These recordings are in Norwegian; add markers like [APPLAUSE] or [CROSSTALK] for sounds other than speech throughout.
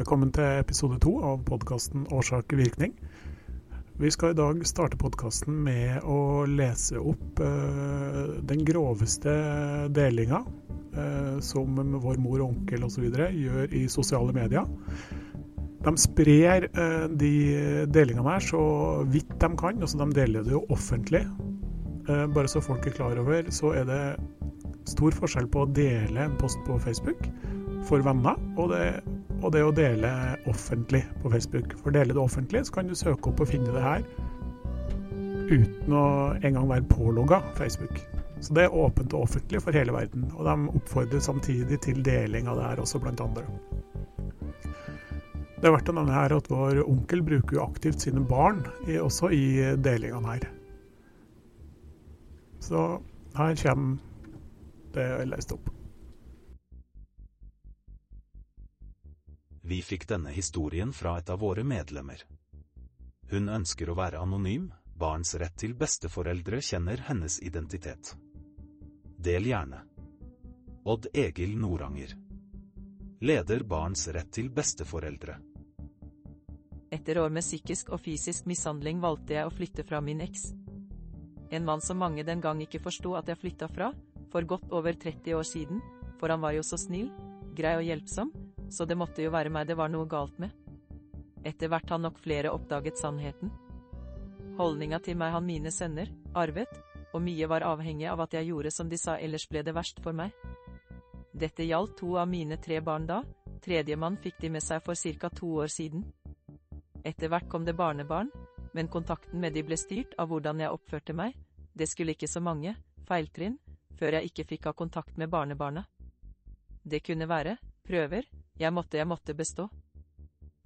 Velkommen til episode to av podkasten Årsak-virkning. Vi skal i dag starte podkasten med å lese opp uh, den groveste delinga uh, som vår mor og onkel osv. gjør i sosiale medier. De sprer uh, de delingene her så vidt de kan. altså De deler det jo offentlig. bare så folk er klar over, så er det stor forskjell på å dele en post på Facebook for venner, og det, og det å dele offentlig på Facebook. For dele det offentlig, så kan du søke opp og finne det her uten å engang være pålogga Facebook. Så det er åpent og offentlig for hele verden. Og de oppfordrer samtidig til deling av det her også, blant andre. Det er verdt å nevne her at vår onkel bruker jo aktivt sine barn også i delingene her. Så her kommer det jeg leste opp. Vi fikk denne historien fra et av våre medlemmer. Hun ønsker å være anonym, barns rett til besteforeldre kjenner hennes identitet. Del gjerne. Odd Egil Noranger. Leder Barns rett til besteforeldre. Etter år med psykisk og fysisk mishandling valgte jeg å flytte fra min eks. En mann som mange den gang ikke forsto at jeg flytta fra, for godt over 30 år siden, for han var jo så snill, grei og hjelpsom, så det måtte jo være meg det var noe galt med. Etter hvert har nok flere oppdaget sannheten. Holdninga til meg han mine sønner, arvet, og mye var avhengig av at jeg gjorde som de sa ellers ble det verst for meg. Dette gjaldt to av mine tre barn da, tredjemann fikk de med seg for ca. to år siden. Etter hvert kom det barnebarn, men kontakten med de ble styrt av hvordan jeg oppførte meg, det skulle ikke så mange, feiltrinn, før jeg ikke fikk ha kontakt med barnebarna. Det kunne være, prøver, jeg måtte, jeg måtte bestå.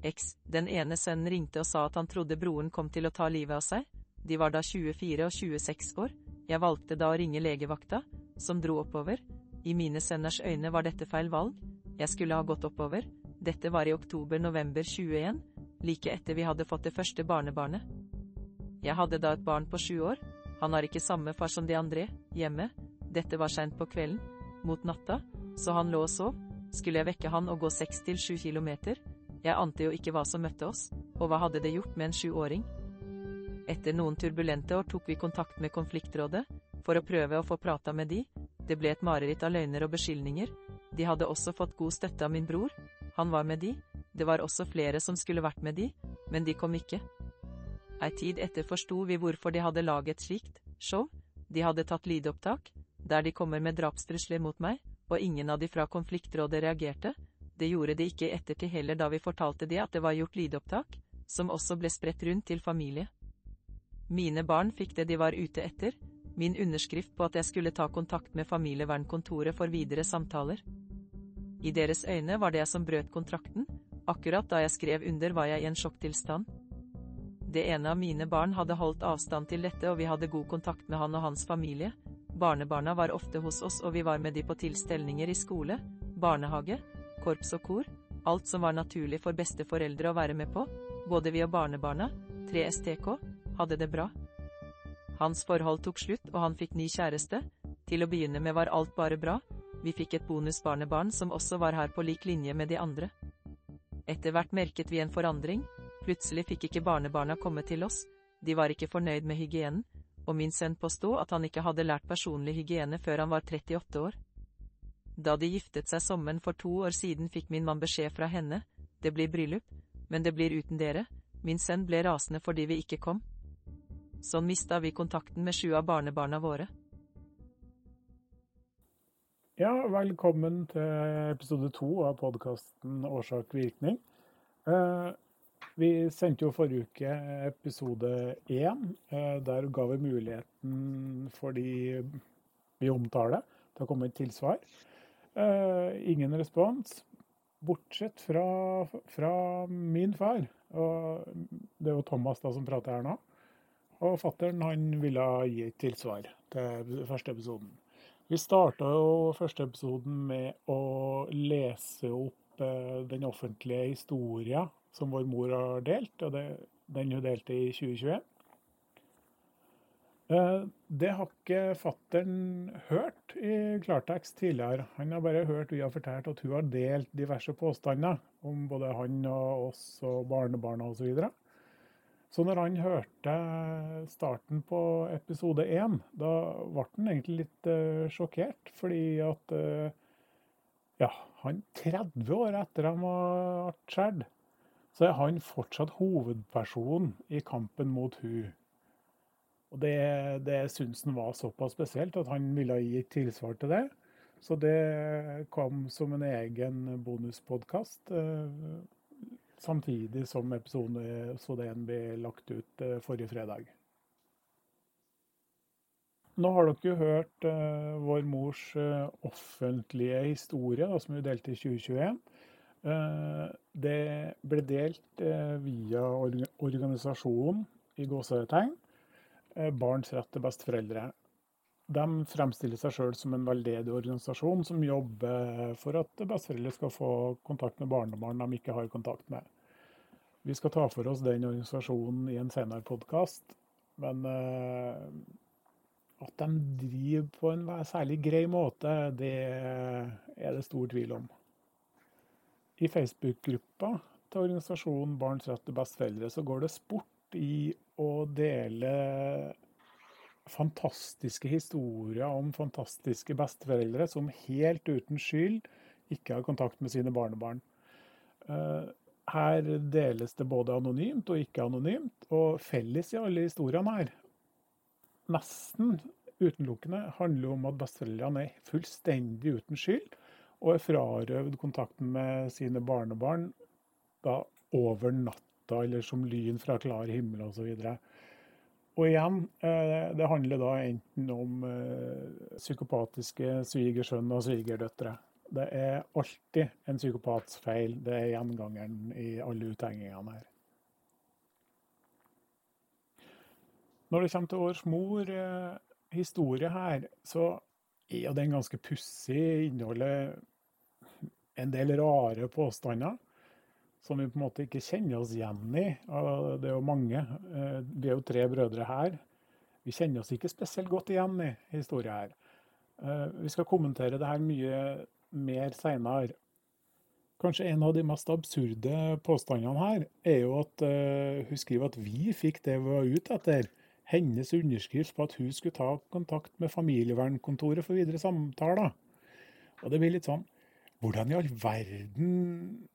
X, den ene sønnen ringte og sa at han trodde broren kom til å ta livet av seg, de var da 24 og 26 år, jeg valgte da å ringe legevakta, som dro oppover, i mine sønners øyne var dette feil valg, jeg skulle ha gått oppover, dette var i oktober-november 21, like etter vi hadde fått det første barnebarnet. Jeg hadde da et barn på sju år, han har ikke samme far som de andre, hjemme, dette var seint på kvelden, mot natta, så han lå og sov, skulle jeg vekke han og gå seks til sju kilometer? Jeg ante jo ikke hva som møtte oss, og hva hadde det gjort med en sjuåring? Etter noen turbulente år tok vi kontakt med konfliktrådet, for å prøve å få prata med de, det ble et mareritt av løgner og beskyldninger, de hadde også fått god støtte av min bror, han var med de, det var også flere som skulle vært med de, men de kom ikke. Ei tid etter forsto vi hvorfor de hadde laget slikt show, de hadde tatt lydopptak, der de kommer med drapstrusler mot meg, og ingen av de fra konfliktrådet reagerte, det gjorde de ikke i ettertid heller da vi fortalte de at det var gjort lydopptak, som også ble spredt rundt til familie. Mine barn fikk det de var ute etter, min underskrift på at jeg skulle ta kontakt med familievernkontoret for videre samtaler. I deres øyne var det jeg som brøt kontrakten, akkurat da jeg skrev under var jeg i en sjokktilstand. Det ene av mine barn hadde holdt avstand til dette og vi hadde god kontakt med han og hans familie, Barnebarna var ofte hos oss og vi var med de på tilstelninger i skole, barnehage, korps og kor, alt som var naturlig for besteforeldre å være med på, både vi og barnebarna, 3 STK, hadde det bra. Hans forhold tok slutt og han fikk ny kjæreste, til å begynne med var alt bare bra, vi fikk et bonusbarnebarn som også var her på lik linje med de andre. Etter hvert merket vi en forandring, plutselig fikk ikke barnebarna komme til oss, de var ikke fornøyd med hygienen, og min sønn påsto at han ikke hadde lært personlig hygiene før han var 38 år. Da de giftet seg sommeren for to år siden fikk min mann beskjed fra henne, det blir bryllup, men det blir uten dere, min sønn ble rasende fordi vi ikke kom. Sånn mista vi kontakten med sju av barnebarna våre. Ja, velkommen til episode to av podkasten Årsak-virkning. Eh, vi sendte jo forrige uke episode én. Eh, der ga vi muligheten for de vi omtaler, til å komme med tilsvar. Eh, ingen respons, bortsett fra, fra min far. Og det er jo Thomas da som prater her nå. Og fattern ville gi et tilsvar til første episoden. Vi starta jo første episoden med å lese opp eh, den offentlige historia som vår mor har delt, og det, den hun delte i 2021. Eh, det har ikke fattern hørt i klartekst tidligere. Han har bare hørt vi har fortalt at hun har delt diverse påstander om både han og oss og barnebarna osv. Så, videre. så når han hørte starten på episode én, da ble han egentlig litt uh, sjokkert. Fordi at uh, ja, han 30 år etter han var skjedd, så er han fortsatt hovedpersonen i kampen mot hun. Og det, det syns han var såpass spesielt at han ville gi tilsvar til det. Så det kom som en egen bonuspodkast. Eh, samtidig som episode 1 ble lagt ut eh, forrige fredag. Nå har dere hørt uh, vår mors offentlige historie, da, som vi delte i 2021. Uh, det ble delt via organisasjonen i gåsetegn Eh, barns rett til besteforeldre. De fremstiller seg sjøl som en veldedig organisasjon som jobber for at besteforeldre skal få kontakt med barnebarn de ikke har kontakt med. Vi skal ta for oss den organisasjonen i en senere podkast, men at de driver på en særlig grei måte, det er det stor tvil om. I Facebook-gruppa til organisasjonen Barns rett til besteforeldre så går det sport i å dele fantastiske historier om fantastiske besteforeldre som helt uten skyld ikke har kontakt med sine barnebarn. Eh, her deles det både anonymt og ikke anonymt, og felles i alle historiene her, nesten utelukkende, handler om at besteforeldrene er fullstendig uten skyld og er frarøvd kontakten med sine barnebarn da over natta eller som lyn fra klar himmel osv. Og, igjen, eh, det handler da enten om eh, psykopatiske svigersønn og svigerdøtre. Det er alltid en psykopats feil. Det er gjengangeren i alle uthengingene her. Når det kommer til vår mor eh, historie her, så er den ganske pussig. Inneholder en del rare påstander som vi på en måte ikke kjenner oss igjen i. Det er jo mange. Eh, vi er jo tre brødre her. Vi kjenner oss ikke spesielt godt igjen i historien her. Eh, vi skal kommentere det her mye mer seinere. Kanskje en av de mest absurde påstandene her er jo at uh, hun skriver at vi fikk det vi var ute etter. Hennes underskrift på at hun skulle ta kontakt med familievernkontoret for videre samtaler. Og det blir litt sånn Hvordan i all verden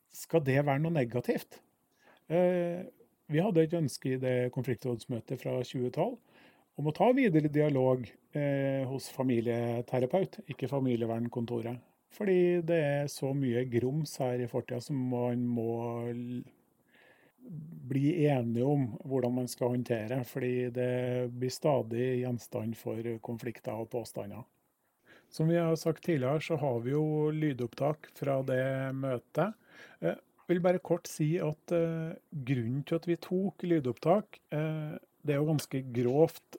skal det være noe negativt? Eh, vi hadde et ønske i det konfliktrådsmøtet fra 2012 om å ta videre dialog eh, hos familieterapeut, ikke familievernkontoret. Fordi det er så mye grums her i fortida som man må bli enige om hvordan man skal håndtere. Fordi det blir stadig gjenstand for konflikter og påstander. Som vi har sagt tidligere, så har vi jo lydopptak fra det møtet. Jeg eh, vil bare kort si at uh, grunnen til at vi tok lydopptak, uh, det er jo ganske grovt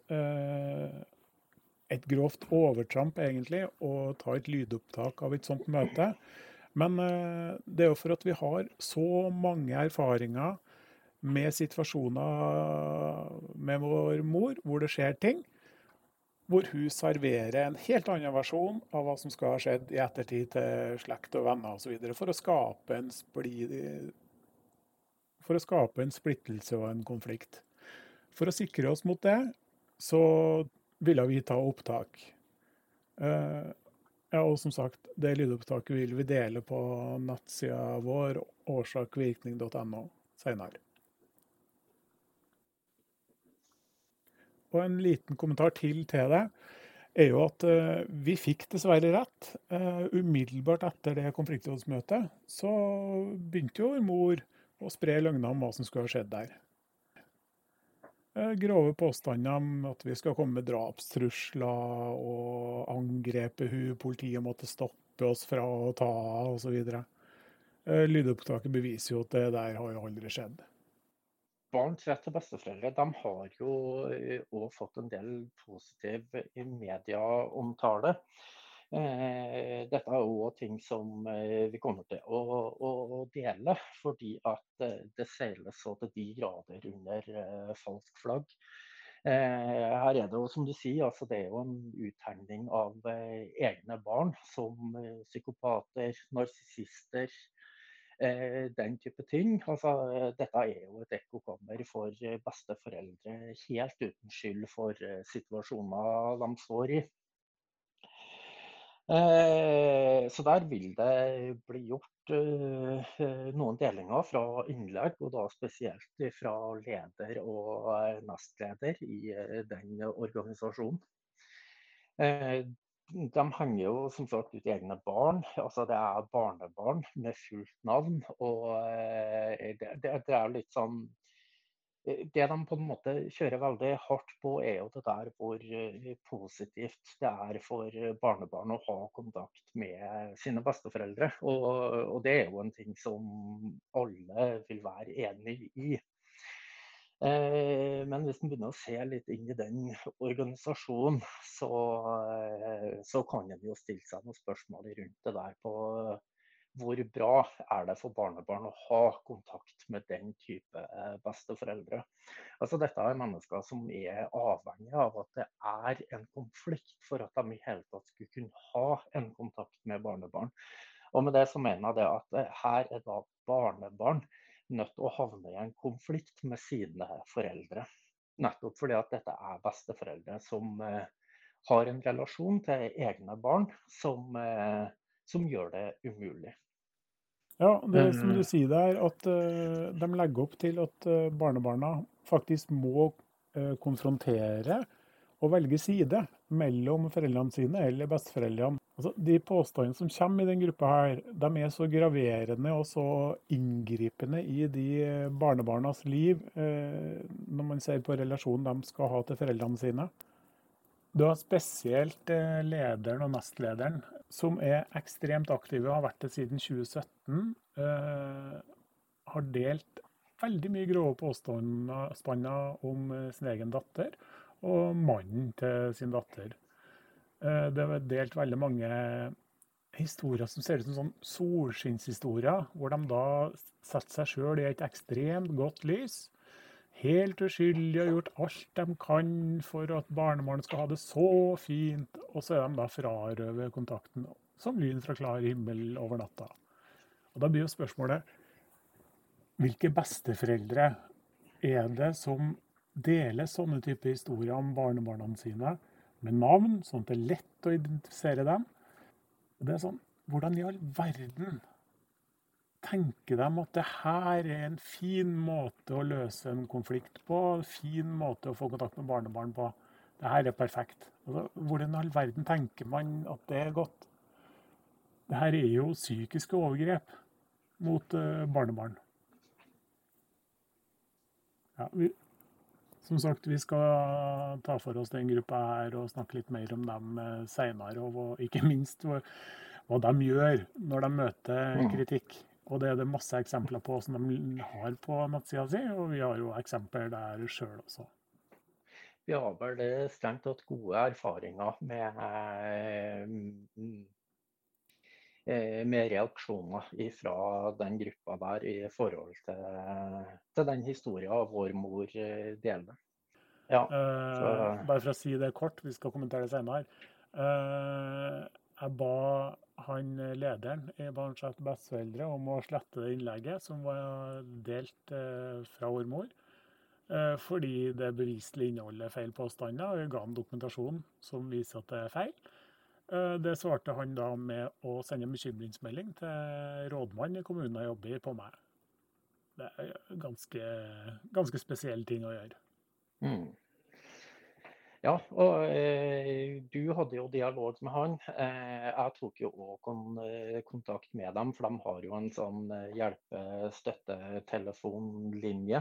Et grovt overtramp, egentlig, å ta et lydopptak av et sånt møte. Men det er jo for at vi har så mange erfaringer med situasjoner med vår mor hvor det skjer ting hvor hun serverer en helt annen versjon av hva som skal ha skjedd i ettertid til slekt og venner osv. For, å for å skape en splittelse og en konflikt. For å sikre oss mot det, så ville vi ta opptak. Uh, ja, og som sagt, det lydopptaket vil vi dele på nettsida vår, årsakvirkning.no, senere. Og en liten kommentar til til det er jo at uh, vi fikk dessverre rett. Uh, umiddelbart etter det konfliktrådsmøtet så begynte jo mor å spre løgner om hva som skulle ha skjedd der. Uh, grove påstander om at vi skal komme med drapstrusler og angrepe hun, politiet måtte stoppe oss fra å ta osv. Uh, lydopptaket beviser jo at det der har jo aldri skjedd barns rett til besteforeldre de har jo òg eh, fått en del positiv medieomtale. Eh, dette er òg ting som eh, vi kommer til å, å, å, dele, fordi at det seiles så til de grader under falsk flagg. Her er det jo, som du sier, altså det er jo en uttegning av egne barn som psykopater, narsissister, den type ting. Altså, dette er jo et ekkokammer for besteforeldre helt uten skyld for situasjoner de står i. Eh, så der vil det bli gjort eh, noen delinger fra innlegg, og da spesielt fra leder og eh, nestleder i den organisasjonen. De henger jo som sagt ut egne barn. altså Det er barnebarn med fullt navn. og det, det, det er litt sånn Eh, det de på en måte kjører veldig hardt på, er jo det der hvor eh, positivt det er for barnebarn å ha kontakt med sine besteforeldre. Og, og det er jo en ting som alle vil være enig i. Eh, men hvis en begynner å se litt inn i den organisasjonen, så, så kan en jo stille seg noen spørsmål rundt det der på hvor bra er det for barnebarn å ha kontakt med den type eh, besteforeldre? Altså, dette er mennesker som er avhengig av at det er en konflikt for at de i hele tatt skulle kunne ha en kontakt med barnebarn. Og med det så mener jeg det at eh, her er da barnebarn nødt til å havne i en konflikt med sine foreldre. Nettopp fordi at dette er besteforeldre som eh, har en relasjon til egne barn som som gjør det umulig. Ja, det er som du sier der, at uh, de legger opp til at barnebarna faktisk må konfrontere og velge side mellom foreldrene sine eller besteforeldrene. Altså, de påstandene som kommer i den gruppa, her, de er så graverende og så inngripende i de barnebarnas liv når man ser på relasjonen de skal ha til foreldrene sine. Du har spesielt eh, lederen og nestlederen, som er ekstremt aktive og har vært det siden 2017. Eh, har delt veldig mye grove påstander om eh, sin egen datter og mannen til sin datter. Eh, det er delt veldig mange historier som ser ut som sånn solskinnshistorier, hvor de da setter seg sjøl i et ekstremt godt lys helt uskyldige og gjort alt de kan for at barnebarnet skal ha det så fint, og så er de da frarøvet kontakten som lyn fra klar himmel over natta. Og Da blir jo spørsmålet hvilke besteforeldre er det som deler sånne typer historier om barnebarna sine med navn, sånn at det er lett å identifisere dem? Og det er sånn, Hvordan i all verden tenker de at det her er en fin måte å løse en konflikt på, en fin måte å få kontakt med barnebarn på. Det her er perfekt. Altså, hvordan i all verden tenker man at det er godt? Det her er jo psykiske overgrep mot uh, barnebarn. Ja, vi, som sagt, vi skal ta for oss den gruppa her og snakke litt mer om dem uh, seinere. Og ikke minst hva, hva de gjør når de møter mm. kritikk. Og det er det masse eksempler på som de har på nettsida si, og vi har jo eksempler der sjøl også. Vi har vel strengt tatt gode erfaringer med, eh, med reaksjoner fra den gruppa der i forhold til, til den historien vår mor eh, deler. Ja, uh, bare for å si det kort, vi skal kommentere det senere. Jeg ba han eh, lederen i Barns rett besteforeldre om å slette det innlegget som var delt eh, fra vår mor. Eh, fordi det beviselig inneholder feil påstander. og Jeg ga ham dokumentasjon som viser at det er feil. Det svarte han da med å sende en bekymringsmelding til rådmannen i kommunen jeg jobber i, på meg. Det er ganske, ganske spesielle ting å gjøre. Mm. Ja, og eh, du hadde jo dialog med han. Eh, jeg tok jo òg kon eh, kontakt med dem, for de har jo en sånn eh, hjelpe-støtte-telefonlinje.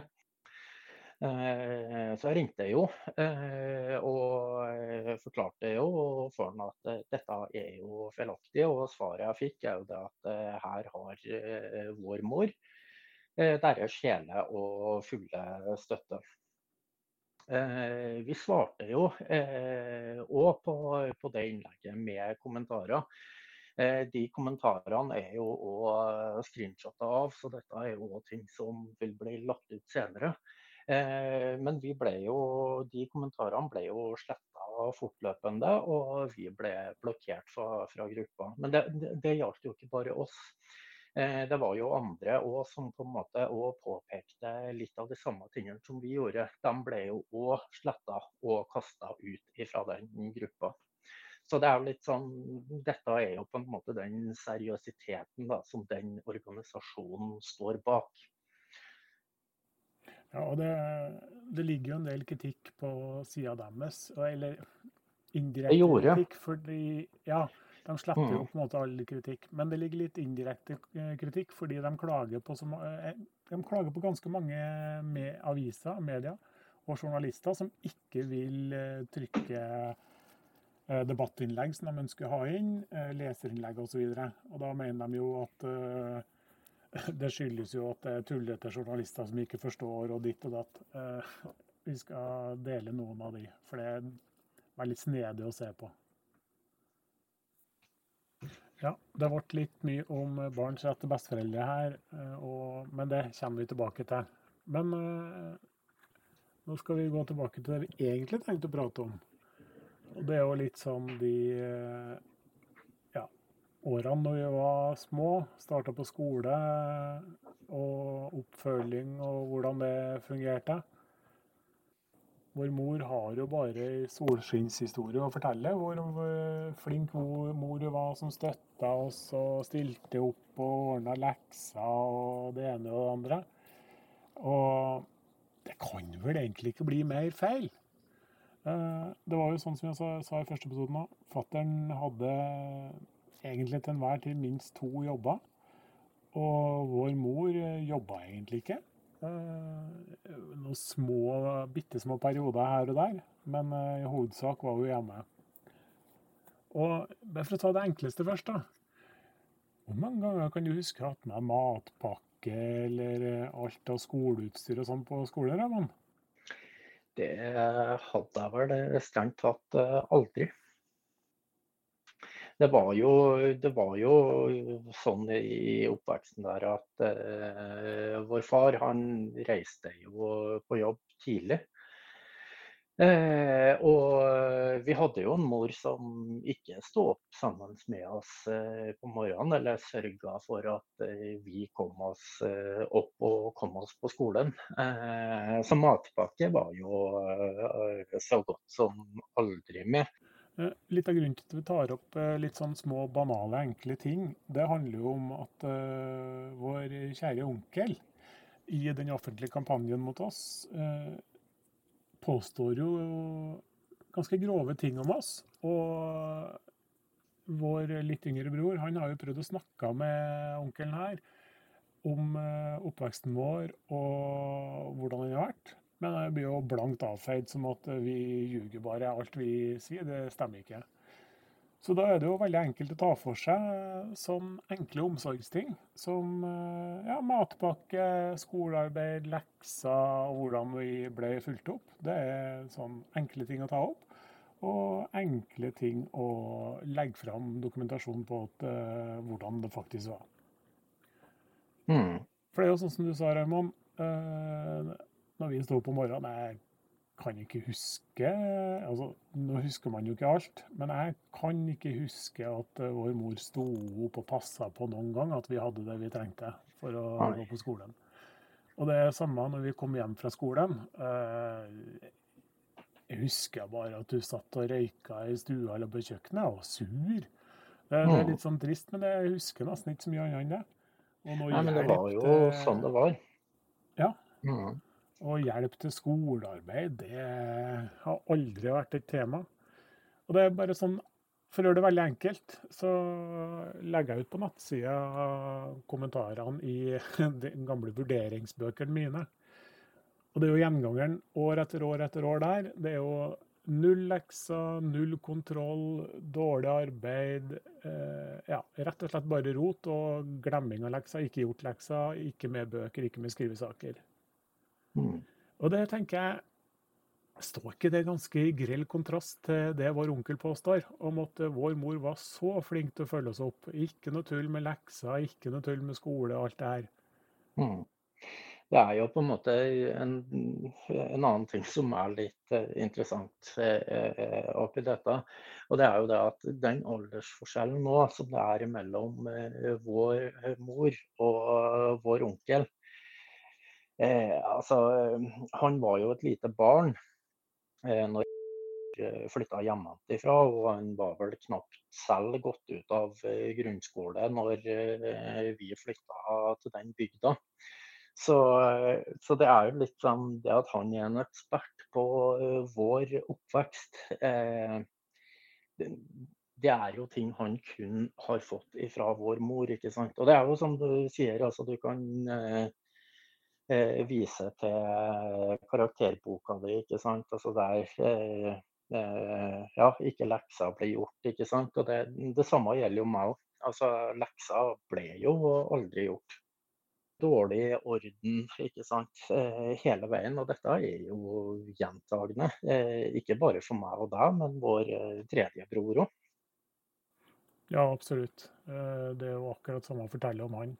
Eh, så jeg ringte jo eh, og forklarte jo for ham at dette er jo feilaktig. Og svaret jeg fikk er jo det at her har vår mor deres hele og fulle støtte. Eh, vi svarte jo òg eh, på, det innlegget med kommentarer. Eh, de kommentarene er jo òg screenshotta av, så dette er jo ting som vil bli lagt ut senere. Eh, men vi ble jo, de kommentarene ble jo sletta fortløpende, og vi ble blokkert fra, fra gruppa. Men det, det, det gjaldt jo ikke bare oss. Eh, det var jo andre òg som på en måte påpekte litt av de samme tingene som vi gjorde. De ble jo òg sletta og kasta ut fra den gruppa. Så det er litt sånn, Dette er jo på en måte den seriøsiteten da, som den organisasjonen står bak. Ja, og det, det, ligger jo en del kritikk på sida deres, eller indirekte kritikk. fordi, ja, De slipper jo mm. på en måte all kritikk, men det ligger litt indirekte eh, kritikk fordi de klager på, som, eh, de klager på ganske mange med aviser, media og journalister som ikke vil eh, trykke debattinnlegg som de ønsker å ha inn, leserinnlegg osv. Og, så og da mener de jo at [LAUGHS] det skyldes jo at det er tullete journalister som ikke forstår og ditt og datt. Eh, vi skal dele noen av de, for det er veldig snedig å se på. Ja, det ble litt mye om barns rett til besteforeldre her, eh, og, men det kommer vi tilbake til. Men uh, nå skal vi gå tilbake til det vi egentlig tenkte å prate om. Og det er jo litt sånn de årene når vi var små, starta på skole og oppfølging og hvordan det fungerte. Vår mor har jo bare solskinnshistorie å fortelle. Hvor flink mor hun var som støtta oss og stilte opp og ordna lekser og det ene og det andre. Og det kan vel egentlig ikke bli mer feil. Eh, det var jo sånn som jeg sa i første episode òg. Fattern hadde egentlig til enhver tid minst to jobber. Og vår mor eh, jobba egentlig ikke. Eh, noen små, bitte små perioder her og der, men eh, i hovedsak var hun hjemme. Og bare for å ta det enkleste først, da. Hvor mange ganger kan du huske at med matpakke eller alt av skoleutstyr og sånn på skolen? Det hadde jeg vel strengt tatt aldri det var jo, det var jo sånn i oppveksten der at eh, vår far han reiste jo på jobb tidlig. Eh, og vi hadde jo en mor som ikke sto opp sammen med oss eh, på morgenen, eller sørga for at eh, vi kom oss eh, opp og kom oss på skolen. Eh, så matpakke var jo så godt som aldri med. Eh, litt av grunnen til at vi tar opp eh, litt sånn små, banale, enkle ting, det handler jo om at uh, vår kjære onkel i den offentlige kampanjen mot oss uh, påstår jo ganske grove ting om oss. Og vår litt yngre bror han har jo prøvd å snakke med onkelen her om oppveksten vår og hvordan den har vært. Men det blir jo blankt avfeid som at vi ljuger bare. Alt vi sier, det stemmer ikke. Så da er det jo veldig enkelt å ta for seg sånn enkle omsorgsting som ja, matpakke, skolearbeid, lekser og hvordan vi ble fulgt opp. Det er sånn enkle ting å ta opp. Og enkle ting å legge fram dokumentasjon på at, uh, hvordan det faktisk var. Mm. For det er jo sånn som du sa, Raymond. Uh, når vi sto på morgenen. Jeg kan ikke huske altså Nå husker man jo ikke alt, men jeg kan ikke huske at eh, vår mor sto opp og passa på noen gang at vi hadde det vi trengte for å Nei. gå på skolen. Og det er samme når vi kom hjem fra skolen. Eh, jeg husker bare at du satt og røyka i stua eller på kjøkkenet og var sur. Det, er litt sånn trist, men jeg husker nesten ikke så mye annet enn det. Nei, men det var jo sånn det var. Ja. Mm. Og hjelp til skolearbeid, det har aldri vært et tema. Og det er bare sånn, For å gjøre det veldig enkelt, så legger jeg ut på nettsida kommentarene i [LAUGHS] de gamle vurderingsbøkene mine. Og det er jo gjengangeren år etter år etter år der. Det er jo null lekser, null kontroll, dårlig arbeid. Eh, ja, rett og slett bare rot og glemming av lekser. Ikke gjort lekser, ikke med bøker, ikke med skrivesaker. Mm. Og det tenker jeg Står ikke det ganske i grell kontrast til det vår onkel påstår, om at vår mor var så flink til å følge oss opp? Ikke noe tull med lekser, ikke noe tull med skole og alt det her. Mm. det er jo på en måte en, en annen ting som er litt uh, interessant uh, oppi dette. Og det er jo det at den aldersforskjellen nå som det er mellom uh, vår mor og vår onkel altså, Han var jo et lite barn når jeg flytta hjemmefra, og han var vel knapt selv gått ut av grunnskole når vi flytta til den bygda. Så, så, det er jo litt sånn det at han er en ekspert på uh, vår oppvekst. Eh, det, det, er jo ting han kun har fått fra vår mor, ikke sant. Og det er jo som du sier, altså du kan eh, eh vise til karakterboka di, ikke sant. Altså der eh, eh, ja, ikke lekser ble gjort, ikke sant. Og det, det samme gjelder jo meg òg. Altså lekser ble jo aldri gjort dårlig orden ikke sant? Eh, hele veien. Og dette er jo gjentagende. Eh, ikke bare for meg og deg, men vår eh, tredje bror òg. Ja, absolutt. Det er jo akkurat samme å fortelle om han.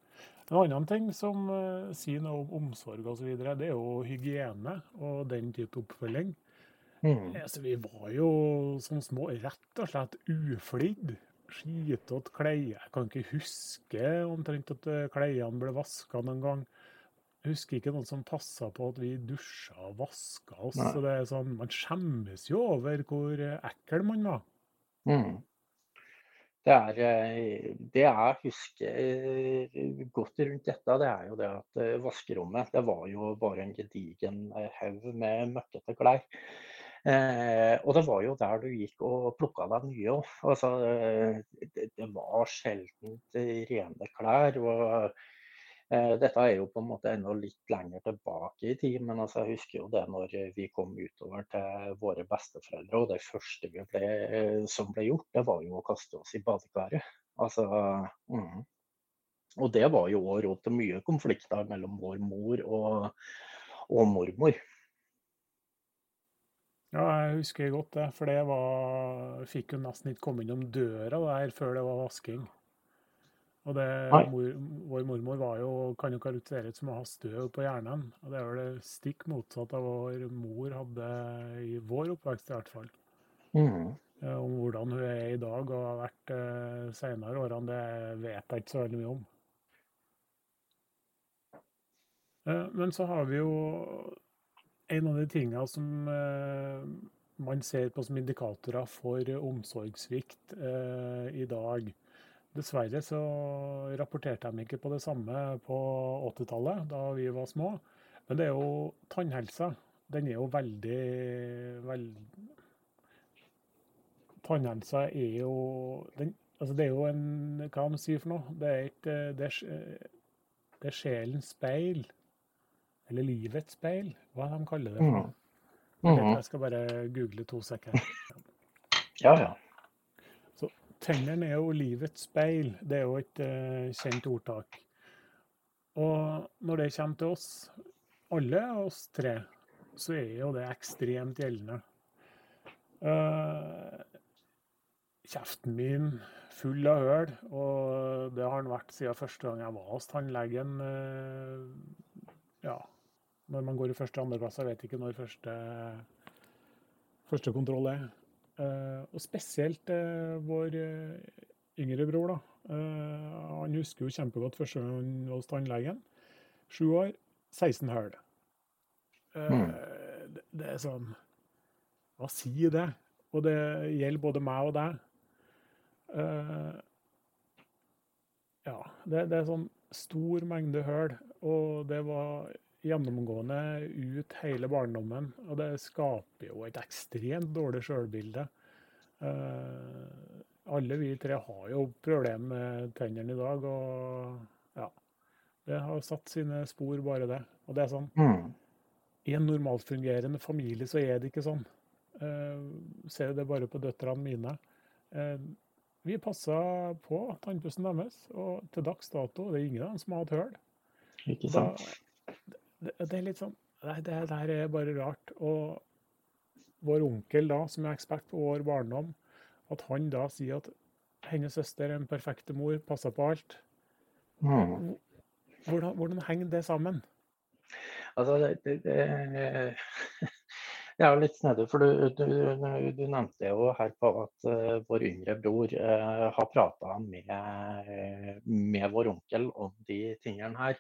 En annen ting som sier noe om omsorg osv., det er jo hygiene og den type oppfølging. Mm. Så vi var jo som små rett og slett uflidd skitete klær. Jeg kan ikke huske omtrent at eh, klærne ble vaska noen gang. Jeg husker ikke noen som passa på at vi dusja og vaska oss. så det er sånn, Man skjemmes jo over hvor eh, ekkel man var. Mm. Det, er, eh, det jeg husker godt rundt dette, det er jo det at vaskerommet det var jo bare en gedigen haug med møkkete klær. Eh, og det var jo der du gikk og plukka deg nye òg. Altså, det, det, var sjelden rene klær. og eh, Dette er jo på en måte enda litt lenger tilbake i tid, men altså, jeg husker jo det når vi kom utover til våre besteforeldre. Og det første ble, som ble gjort, det var jo å kaste oss i badekaret. Altså, mm. Og det var jo òg råd til mye konflikter mellom vår mor og, og mormor. Ja, jeg husker godt det, for det var Fikk jo nesten ikke komme innom døra der før det var vasking. Og det, mor, Vår mormor var jo, kan jo karakteriseres som å ha støv på hjernen. Og det er vel det stikk motsatt av vår mor hadde i vår oppvekst, i hvert fall. Mm. Om hvordan hun er i dag og har vært eh, senere årene, det vet jeg ikke så veldig mye om. Eh, men så har vi jo en av de tingene som eh, man ser på som indikatorer for omsorgssvikt eh, i dag Dessverre så rapporterte de ikke på det samme på 80-tallet, da vi var små. Men det er jo tannhelsa. Den er jo veldig, veldig Tannhelsa er jo den, altså Det er jo en Hva man sier for noe? Det er, et, det er, det er sjelens speil. Eller livets speil, hva de kaller det. for. Mm. Mm. Jeg skal bare google to sekunder. [LAUGHS] Ja, ja. Tennene er jo livets speil. Det er jo et uh, kjent ordtak. Og når det kommer til oss, alle oss tre, så er jo det ekstremt gjeldende. Uh, kjeften min full av høl, og det har den vært siden første gang jeg var hos tannlegen. Uh, ja, når man går i første og andre klasse. Jeg vet ikke når første, første kontroll er. Uh, og spesielt uh, vår uh, yngre bror. da. han husker jo kjempegodt første gang han var hos tannlegen. Sju år, 16 hull. Mm. Det, det, er sånn Hva sier det? Og det gjelder både meg og deg. ja, det, det, er sånn stor mengde hull, og det var gjennomgående ut hele barndommen. Og det skaper jo et ekstremt dårlig sjølbilde. Uh, alle vi tre har jo problemer med tennene i dag, og ja. Det har satt sine spor, bare det. Og det er sånn mm. I en normalfungerende familie så er det ikke sånn. Uh, ser det bare på døtrene mine. Uh, vi passa på tannpussen deres, og til dags dato det er ingen av dem som har hatt hull. Ikke sant? Da, det, det, er litt sånn Nei, det, her er bare rart. Og vår onkel, da, som er ekspert på vår barndom, at han da sier at hennes søster er en perfekte mor, passer på alt. Mm. Hvordan, hvordan, henger det sammen? Altså, det, det, det, det er jo litt snedig, for du, du, du, nevnte jo her på at uh, vår yngre bror uh, har prata med, med, vår onkel om de tingene her.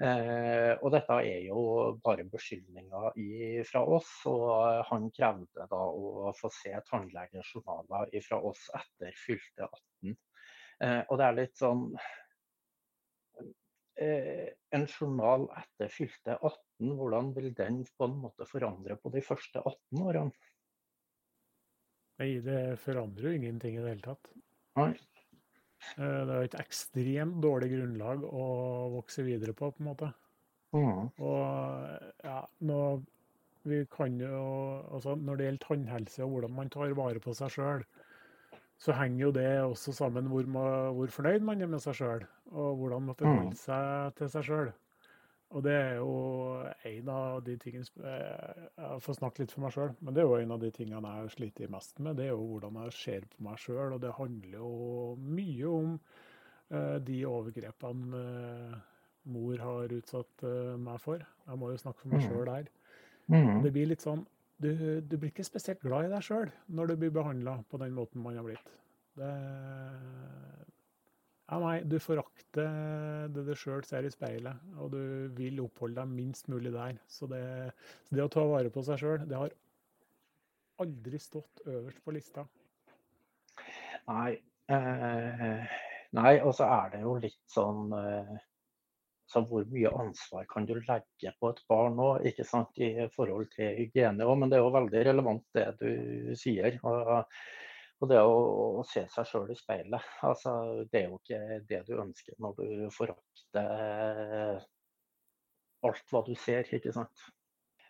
Uh, og dette er jo bare beskyldninger fra oss, og han krevde da å få se tannlegens journaler fra oss etter fylte 18. og det er litt sånn Eh, en journal etter fylte 18, hvordan vil den på en måte forandre på de første 18 årene? Nei, det forandrer jo ingenting i det hele tatt. Nei. Eh, det er et ekstremt dårlig grunnlag å vokse videre på, på en måte. Mm. Og ja, nå, vi kan jo, altså Når det gjelder tannhelse og hvordan man tar vare på seg sjøl, så henger jo det også sammen hvor, hvor fornøyd man er med seg sjøl, og hvordan man forholder mm. seg til seg sjøl. Og det er jo en av de tingene Jeg får snakke litt for meg sjøl, men det er jo en av de tingene jeg sliter mest med. Det er jo hvordan jeg ser på meg sjøl, og det handler jo mye om uh, de overgrepene uh, mor har utsatt meg for. Jeg må jo snakke for meg sjøl mm. der. Mm. Det blir litt sånn du, du, blir ikke spesielt glad i deg sjøl når du blir behandla på den måten man har blitt. Det, ja, nei, du forakter det du sjøl ser i speilet, og du vil oppholde deg minst mulig der. Så det, så det å ta vare på seg sjøl, det har aldri stått øverst på lista. Nei. Eh, nei, og så er det jo litt sånn eh, så hvor mye ansvar kan du legge på et barn nå, ikke sant, i forhold til hygiene òg. Men det er jo veldig relevant det du sier. Og, og det å, å, se seg sjøl i speilet. Altså, det er jo ikke det du ønsker når du forakter alt hva du ser, ikke sant.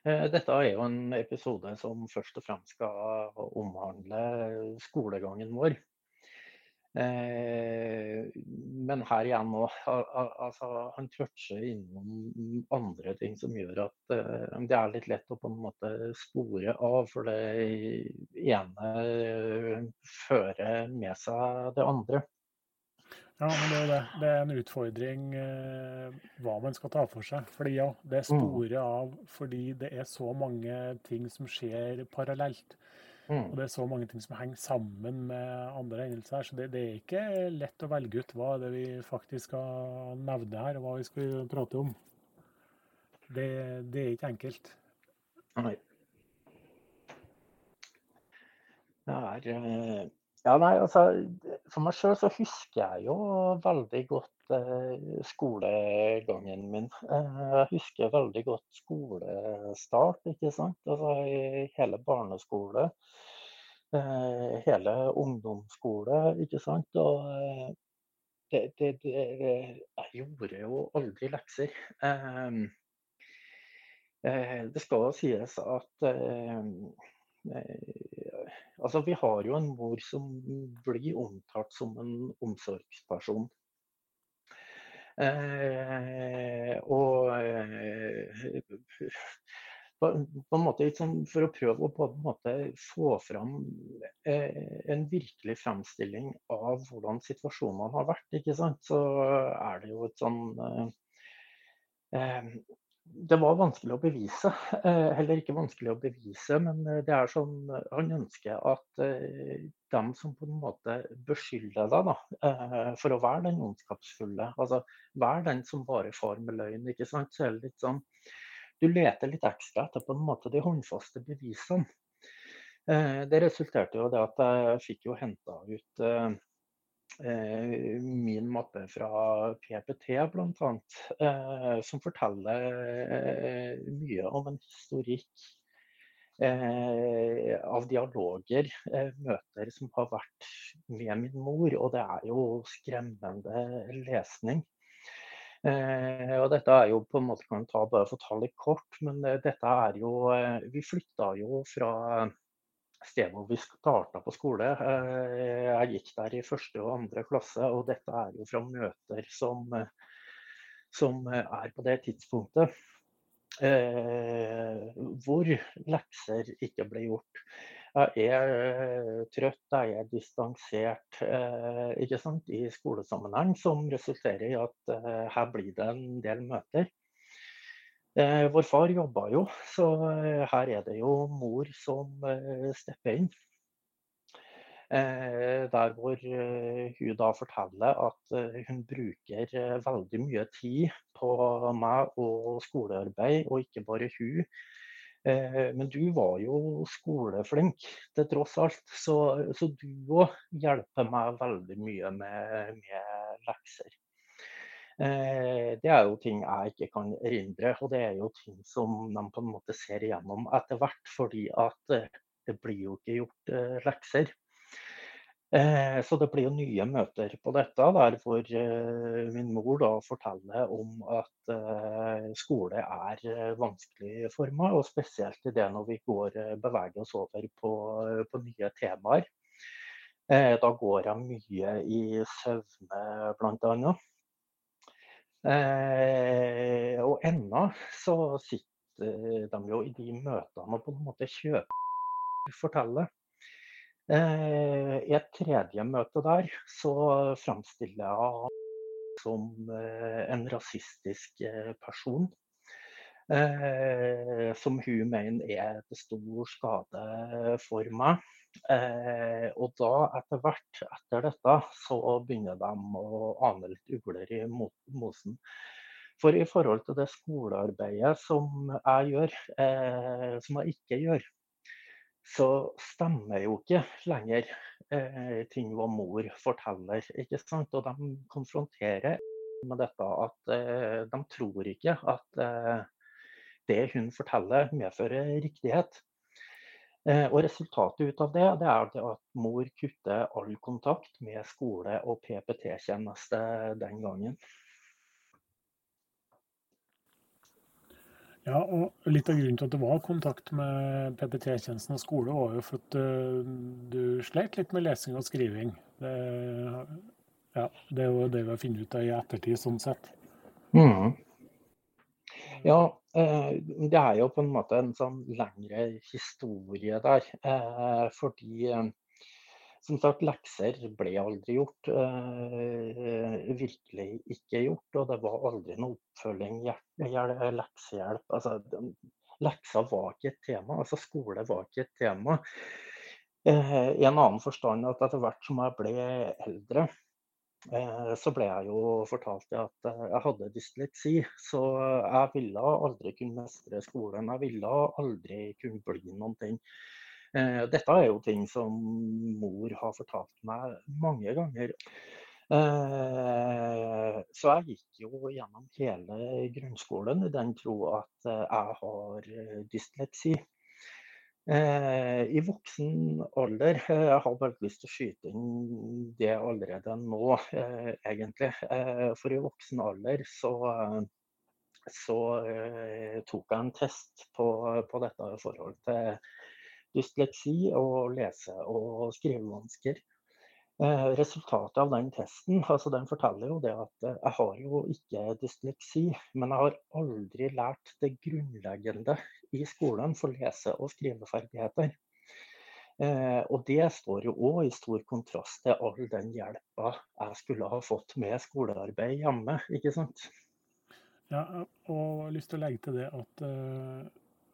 Eh, dette er jo en episode som først og fremst skal omhandle skolegangen vår. Eh, men her igjen nå, altså, han toucher innom andre ting som gjør at eh, det er litt lett å på en måte spore av. For det ene fører med seg det andre. Ja, men det er det. Det er en utfordring eh, hva man skal ta for seg. Fordi ja, det mm. sporer av fordi det er så mange ting som skjer parallelt. Mm. Og det er så mange ting som henger sammen med andre hendelser. Så det, det, er ikke lett å velge ut hva det vi faktisk skal nevne her, og hva vi skal prate om. Det, det er ikke enkelt. Nei. Det er eh, Ja, nei, altså For meg sjøl så husker jeg jo veldig godt eh, skolegangen min. Jeg husker veldig godt skolestart, ikke sant. Altså hele barneskole Eh, hele ungdomsskole, ikke sant. Og eh, det, det, det, jeg gjorde jo aldri lekser. Eh, det skal sies at Altså, vi har jo en mor som blir omtalt som en omsorgsperson. Eh, og eh, måte, liksom, for å prøve å få fram eh, en virkelig fremstilling av hvordan situasjonen har vært, så er det jo et sånn Det var vanskelig å bevise. Eh, heller ikke vanskelig å bevise, men eh, det er sånn Han ønsker at eh, dem som på en måte beskylder deg da, for å være den ondskapsfulle, altså være den som bare far med løgn, ikke sant, så er det litt sånn du leter litt ekstra etter på en måte de håndfaste bevisene. Det resulterte jo i at jeg fikk jo henta ut min mappe fra PPT bl.a., som forteller mye om en historikk av dialoger, møter som har vært med min mor. Og det er jo skremmende lesning. Eh, og dette er jo på en måte kan ta bare for litt kort, men eh, dette er jo eh, Vi flytta jo fra stedet hvor vi starta på skole. Eh, jeg gikk der i første og andre klasse, og dette er jo fra møter som, som er på det tidspunktet. Eh, hvor lekser ikke ble gjort. Jeg er eh, trøtt, jeg er distansert eh, ikke sant, i skolesammenheng, som resulterer i at eh, her blir det en del møter. Eh, vår far jobba jo, så eh, her er det jo mor som eh, stepper inn. Der hvor hun da forteller at hun bruker veldig mye tid på meg og skolearbeid, og ikke bare hun. Men du var jo skoleflink til tross alt, så, så du òg hjelper meg veldig mye med, med lekser. Eh, det er jo ting jeg ikke kan erindre, og det er jo ting som de på en måte ser igjennom etter hvert, fordi at eh, det blir jo ikke gjort eh, lekser. Så det blir jo nye møter på dette, der hvor min mor da forteller om at skole er vanskelig for meg, og spesielt i det når vi går, beveger oss over på, på nye temaer. Da går jeg mye i søvne, bl.a. Eh, og ennå så sitter de jo i de møtene og på en måte kjøper forteller. Eh, I et tredje møte der så framstiller jeg som eh, en rasistisk eh, person. Eh, som hun mener er til stor skade for meg. Eh, og da, etter hvert etter dette, så begynner de å ane litt ugler i mosen. For i forhold til det skolearbeidet som jeg gjør, eh, som jeg ikke gjør, så stemmer jo ikke lenger eh, ting hva mor forteller. ikke sant? Og de konfronterer med dette at eh, de tror ikke at eh, det hun forteller medfører riktighet. Eh, og Resultatet ut av det, det er at mor kutter all kontakt med skole og PPT-tjeneste den gangen. Ja, og Litt av grunnen til at det var kontakt med PPT-tjenesten og skole, var jo for at uh, du sleit litt med lesing og skriving. Det, ja, det er jo det vi har funnet ut av i ettertid, sånn sett. Mm. Ja, Eh, det er jo på en måte en sånn lengre historie der. Eh, fordi eh, som sagt, lekser ble aldri gjort. Virkelig ikke gjort. Og det var aldri noe oppfølging, leksehjelp. Altså, lekser var ikke et tema. Altså skole var ikke et tema. I en annen forstand at etter hvert som jeg ble eldre, Eh, så ble jeg jo fortalt at eh, jeg hadde dysleksi, så jeg ville aldri kunne mestre skolen. Jeg ville aldri kunne bli noen ting. Eh, dette er jo ting som mor har fortalt meg mange ganger. Så jeg gikk jo gjennom hele grunnskolen i den tro at jeg har dysleksi. Eh, I voksen alder eh, Jeg har bare lyst til å skyte inn det allerede nå, eh, egentlig. For i voksen alder så, så tok jeg en test på, på dette i forhold til dysleksi og lese- og skrivevansker. Eh, resultatet av den testen altså den forteller jo det at eh, jeg har jo ikke dysleksi, men jeg har aldri lært det grunnleggende i skolen for lese- og skriveferdigheter. Eh, og det står jo òg i stor kontrast til all den hjelpa jeg skulle ha fått med skolearbeid hjemme, ikke sant. Ja, og jeg har lyst til å legge til det at uh,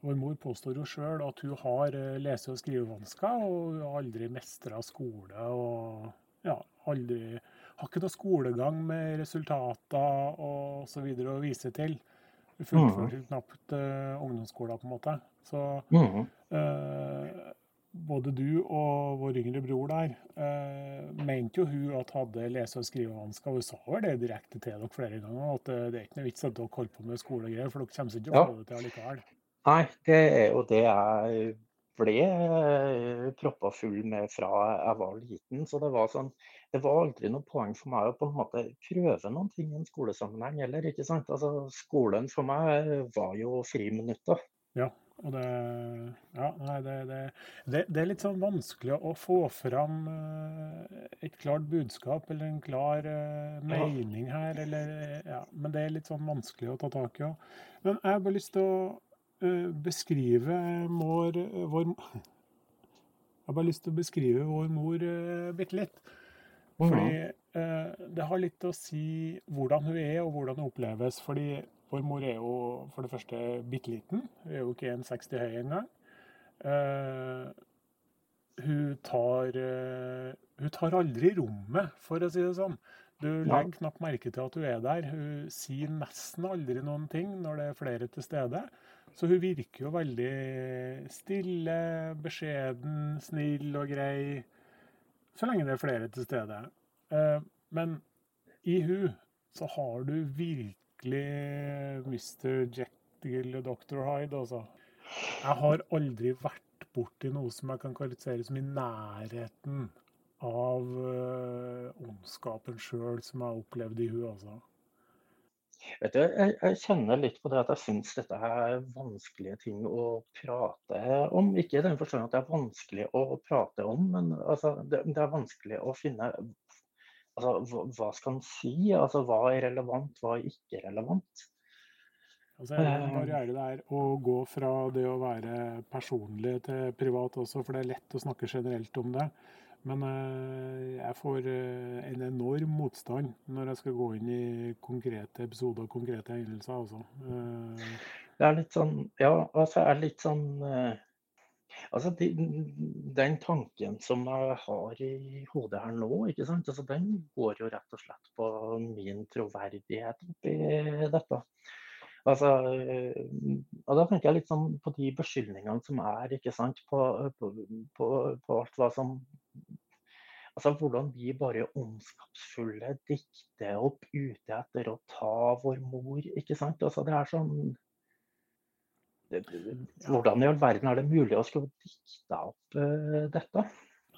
vår mor påstår jo sjøl at hun har lese- og skrivevansker, og hun har aldri mestra skole. og ja, aldri Har ikke noe skolegang med resultater og så videre å vise til. Hun fullførte mm. knapt uh, ungdomsskolen, på en måte. Så uh, både du og vår yngre bror der uh, mente jo hun at hadde lese- og skrivevansker. Hun sa vel det direkte til dere flere ganger, at det er ikke noe vits at dere holder på med skolegreier, for dere kommer ikke til å få det til allikevel. Nei, det er jo det jeg ble eh, proppa full med fra jeg var liten. Så det var, sånn, det var aldri noe poeng for meg å på en måte prøve noen ting i en skolesammenheng heller. ikke sant? Altså, Skolen for meg var jo friminutter. Ja, og det, ja, nei, det, det, det, det, er litt sånn vanskelig å få fram eh, et klart budskap eller en klar mening her. Eller, ja, men det er litt sånn vanskelig å ta tak i òg. Men jeg har bare lyst til å Eh, beskrive vår, vår Jeg har bare lyst til å beskrive vår mor uh, bitte litt. Fordi det har litt å si hvordan hun er og hvordan hun oppleves. Fordi Vår mor er jo for det første bitte liten. Hun er jo ikke 1,60 høy engang. Hun tar, hun tar aldri rommet, for å si det sånn. Du legger knapt merke til at hun er der. Hun sier nesten aldri noen ting når det er flere til stede. Så hun virker jo veldig stille, beskjeden, snill og grei. Så lenge det er flere til stede. Uh, men i hun så har du virkelig Mr. Jekyll og Dr. Hyde, altså. Jeg har aldri vært borti noe som jeg kan karakterisere som i nærheten av uh, ondskapen sjøl som jeg har opplevd i hun, altså. Vet du, jeg, jeg, kjenner litt på det at jeg syns dette er vanskelige ting å prate om. Ikke i den forstand at det er vanskelig å prate om, men altså, det, det, er vanskelig å finne altså, hva skal en si? Altså, hva er relevant, hva er ikke relevant? Altså, er det en barriere der å gå fra det å være personlig til privat også, for det er lett å snakke generelt om det. Men uh, jeg får uh, en enorm motstand når jeg skal gå inn i konkrete episoder og konkrete hendelser. Altså. Det er litt sånn Ja, altså er litt sånn Altså, de, Den tanken som jeg har i hodet her nå, ikke sant? Altså, den går jo rett og slett på min troverdighet oppi dette. Altså, og Da tenker jeg litt sånn på de beskyldningene som er, ikke sant, på, på, på, på alt hva som Altså Hvordan vi bare ondskapsfulle dikter opp ute etter å ta vår mor. ikke sant? Altså Det er sånn hvordan i all verden er det mulig å skulle dikte opp uh, dette?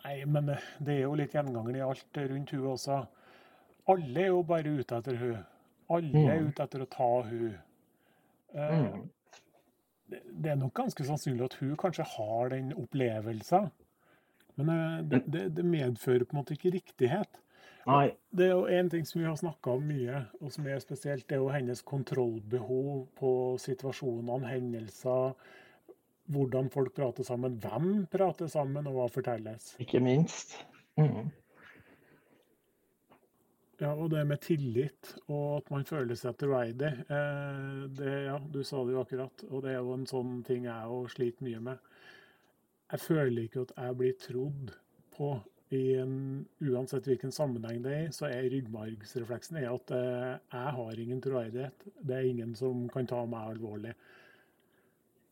Nei, men det er jo litt gjenganger i alt rundt hun også. Alle er jo bare ute etter hun. Alle er mm. ute etter å ta hun. Uh, mm. det, det, er nok ganske sannsynlig at hun kanskje har den opplevelsen. Men uh, det, det, det, medfører på en måte ikke riktighet. Nei. Det er jo en ting som vi har snakka om mye, og som er spesielt, det er jo hennes kontrollbehov på situasjonene, hendelser. Hvordan folk prater sammen, hvem prater sammen, og hva fortelles. Ikke minst. Mm. Ja, og det med tillit, og at man føler seg troverdig. Eh, det, ja, du sa det jo akkurat, og det er jo en sånn ting jeg òg sliter mye med. Jeg føler ikke at jeg blir trodd på en, uansett hvilken sammenheng det er, så er ryggmargsrefleksen er at eh, jeg har ingen troverdighet. Det er ingen som kan ta meg alvorlig.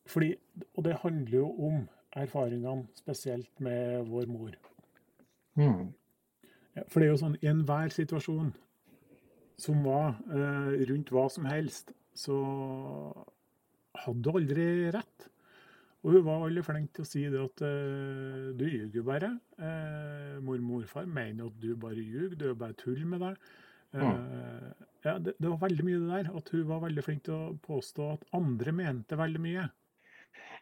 Fordi, og det handler jo om erfaringene, spesielt med vår mor. Mm. For det er jo sånn i enhver situasjon som var eh, rundt hva som helst, så hadde du aldri rett. Og hun var veldig flink til å si det at uh, du ljuger bare. Uh, mor og morfar mener at du bare ljuger, du er bare tull med deg. Uh, ja, det, det, var veldig mye det der. At hun var veldig flink til å påstå at andre mente veldig mye.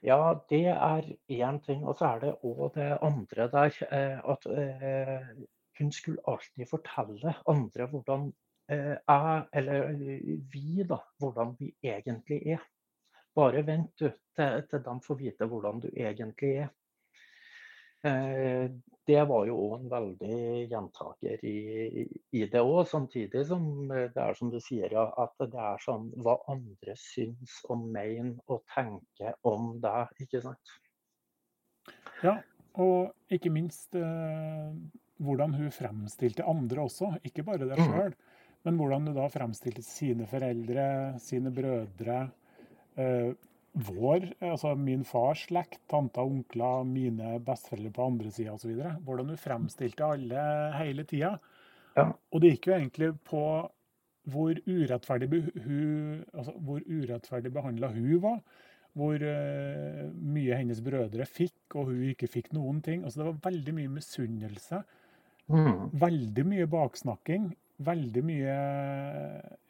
Ja, det er én ting. Og så er det òg det andre der. At hun skulle alltid fortelle andre hvordan jeg, eller vi, da, hvordan vi egentlig er. Bare vent du, til, til de får vite hvordan du egentlig er. Eh, det var jo òg en veldig gjentaker i, i det òg, samtidig som det er som du sier, at det er sånn hva andre syns og mener og tenker om deg, ikke sant. Ja, og ikke minst eh, hvordan hun fremstilte andre også, ikke bare deg sjøl. Mm. Men hvordan hun da fremstilte sine foreldre, sine brødre, Eh, vår, altså min fars slekt, tanter, onkler, mine besteforeldre på andre sida osv. Hvordan du fremstilte alle hele tida. Ja. Og det gikk jo egentlig på hvor urettferdig, hun, altså hvor urettferdig behandla hun var. Hvor uh, mye hennes brødre fikk, og hun ikke fikk noen ting. Altså Det var veldig mye misunnelse. Mm. Veldig mye baksnakking veldig mye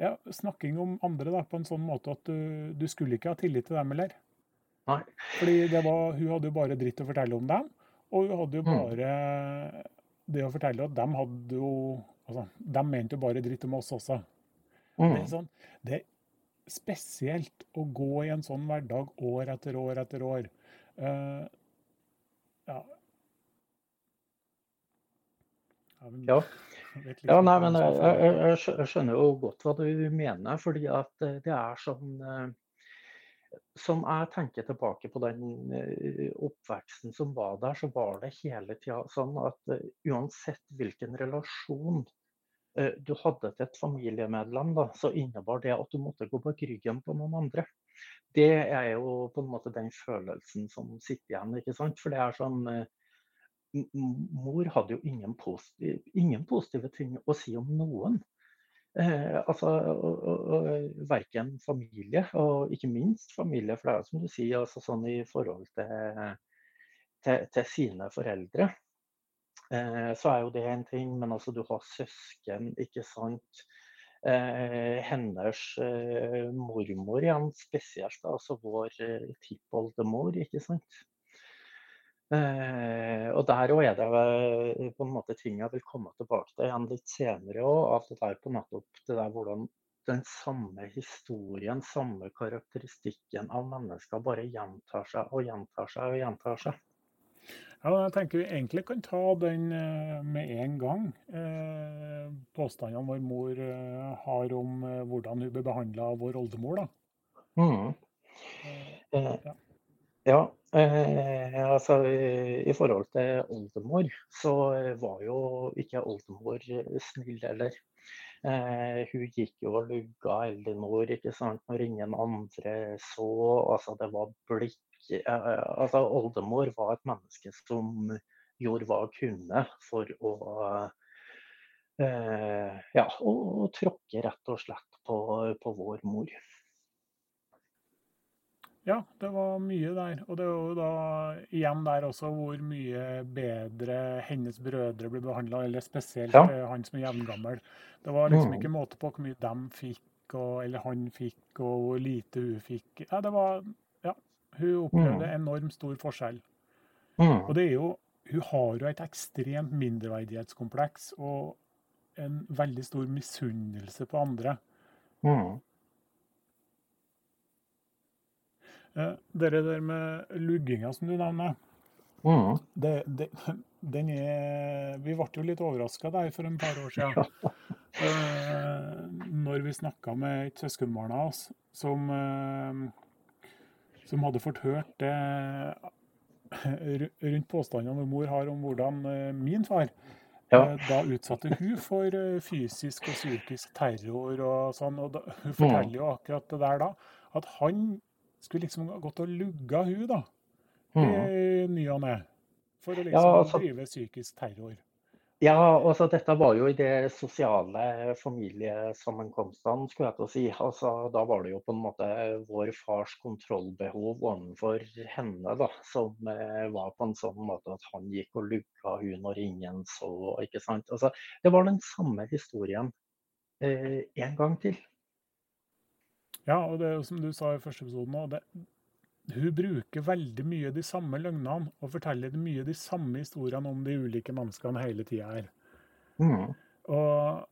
ja, snakking om andre da, på en sånn måte at du, du skulle ikke ha tillit til dem heller. Nei. Fordi var, hun hadde jo bare dritt å fortelle om dem, og hun hadde jo mm. bare mm. det å fortelle at dem hadde jo altså, De mente jo bare dritt om oss også. Mm. Det, er sånn, det er spesielt å gå i en sånn hverdag år etter år etter år. Uh, ja. ja. [LAUGHS] Ja, liksom nei, men jeg, jeg, jeg skjønner jo godt hva du mener, fordi at eh, det er sånn eh, Som jeg tenker tilbake på den eh, oppveksten som var der, så var det hele tida sånn at uansett hvilken relasjon du hadde til et familiemedlem, da, så innebar det at du måtte gå bak ryggen på noen andre. Det er jo på en måte den følelsen som sitter igjen, ikke sant. For det er sånn Mor hadde jo ingen, positiv, ingen positive ting å si om noen. Eh, altså, og, og, verken familie, og ikke minst familie, for det er som du sier, altså sånn i forhold til, til, til sine foreldre. Eh, så er jo det en ting, men altså du har søsken, ikke sant. Eh, hennes eh, mormor igjen spesielt, altså vår eh, tippoldemor, ikke sant. Eh, og der òg er det på en måte ting jeg vil komme tilbake til igjen litt senere òg. Av det der på nettopp det der hvordan den samme historien, samme karakteristikken av mennesker bare gjentar seg og gjentar seg og gjentar seg. Ja, jeg tenker vi egentlig kan ta den eh, med en gang. Eh, påstandene vår mor eh, har om hvordan hun ble behandla av vår oldemor. da. Mm. Ja. ja, eh, altså i, forhold til oldemor, så eh, var jo ikke oldemor eh, snill heller. Eh, hun gikk jo og lugga sant, når ingen andre så. Altså det var blikk eh, altså Oldemor var et menneske som gjorde hva hun kunne for å eh, ja, å, å tråkke rett og slett på, på vår mor. Ja, det var mye der. Og det er jo da igjen der også hvor mye bedre hennes brødre ble behandla, eller spesielt Ja. eh, han som er jevngammel. Det var liksom Mm. ikke måte på hvor mye de fikk, og, eller han fikk, og hvor lite hun fikk. Ja, det var Ja, hun opplevde enormt stor forskjell. Mm. Og det er jo Hun har jo et ekstremt mindreverdighetskompleks og en veldig stor misunnelse på andre. Mm. Eh, Det der med lugginga som du nevner, Mm. det, det, den er Vi ble jo litt overraska der for en par år siden. Eh, når vi snakka med et søskenbarn av oss som, eh, som hadde fått hørt det ru- rundt påstandene mor har om hvordan eh, min far Ja. eh, Da utsatte hun for eh, fysisk og psykisk terror og sånn. Og da, hun forteller jo akkurat det der da, at han skulle liksom gått og lugga hun da, Mm. i ny og ne. For å liksom Ja, altså- drive psykisk terror. Ja, altså dette var jo i det sosiale familiesammenkomstene, skulle jeg til å si. Altså, da var det jo på en måte vår fars kontrollbehov overfor henne, da, som eh, var på en sånn måte at han gikk og lugga hun når ingen så, ikke sant. Altså, det var den samme historien eh, en gang til. Ja, og det er jo som du sa i første episode nå, det, hun bruker veldig mye de samme løgnene og forteller mye de samme historiene om de ulike menneskene hele tida her. Mm. Og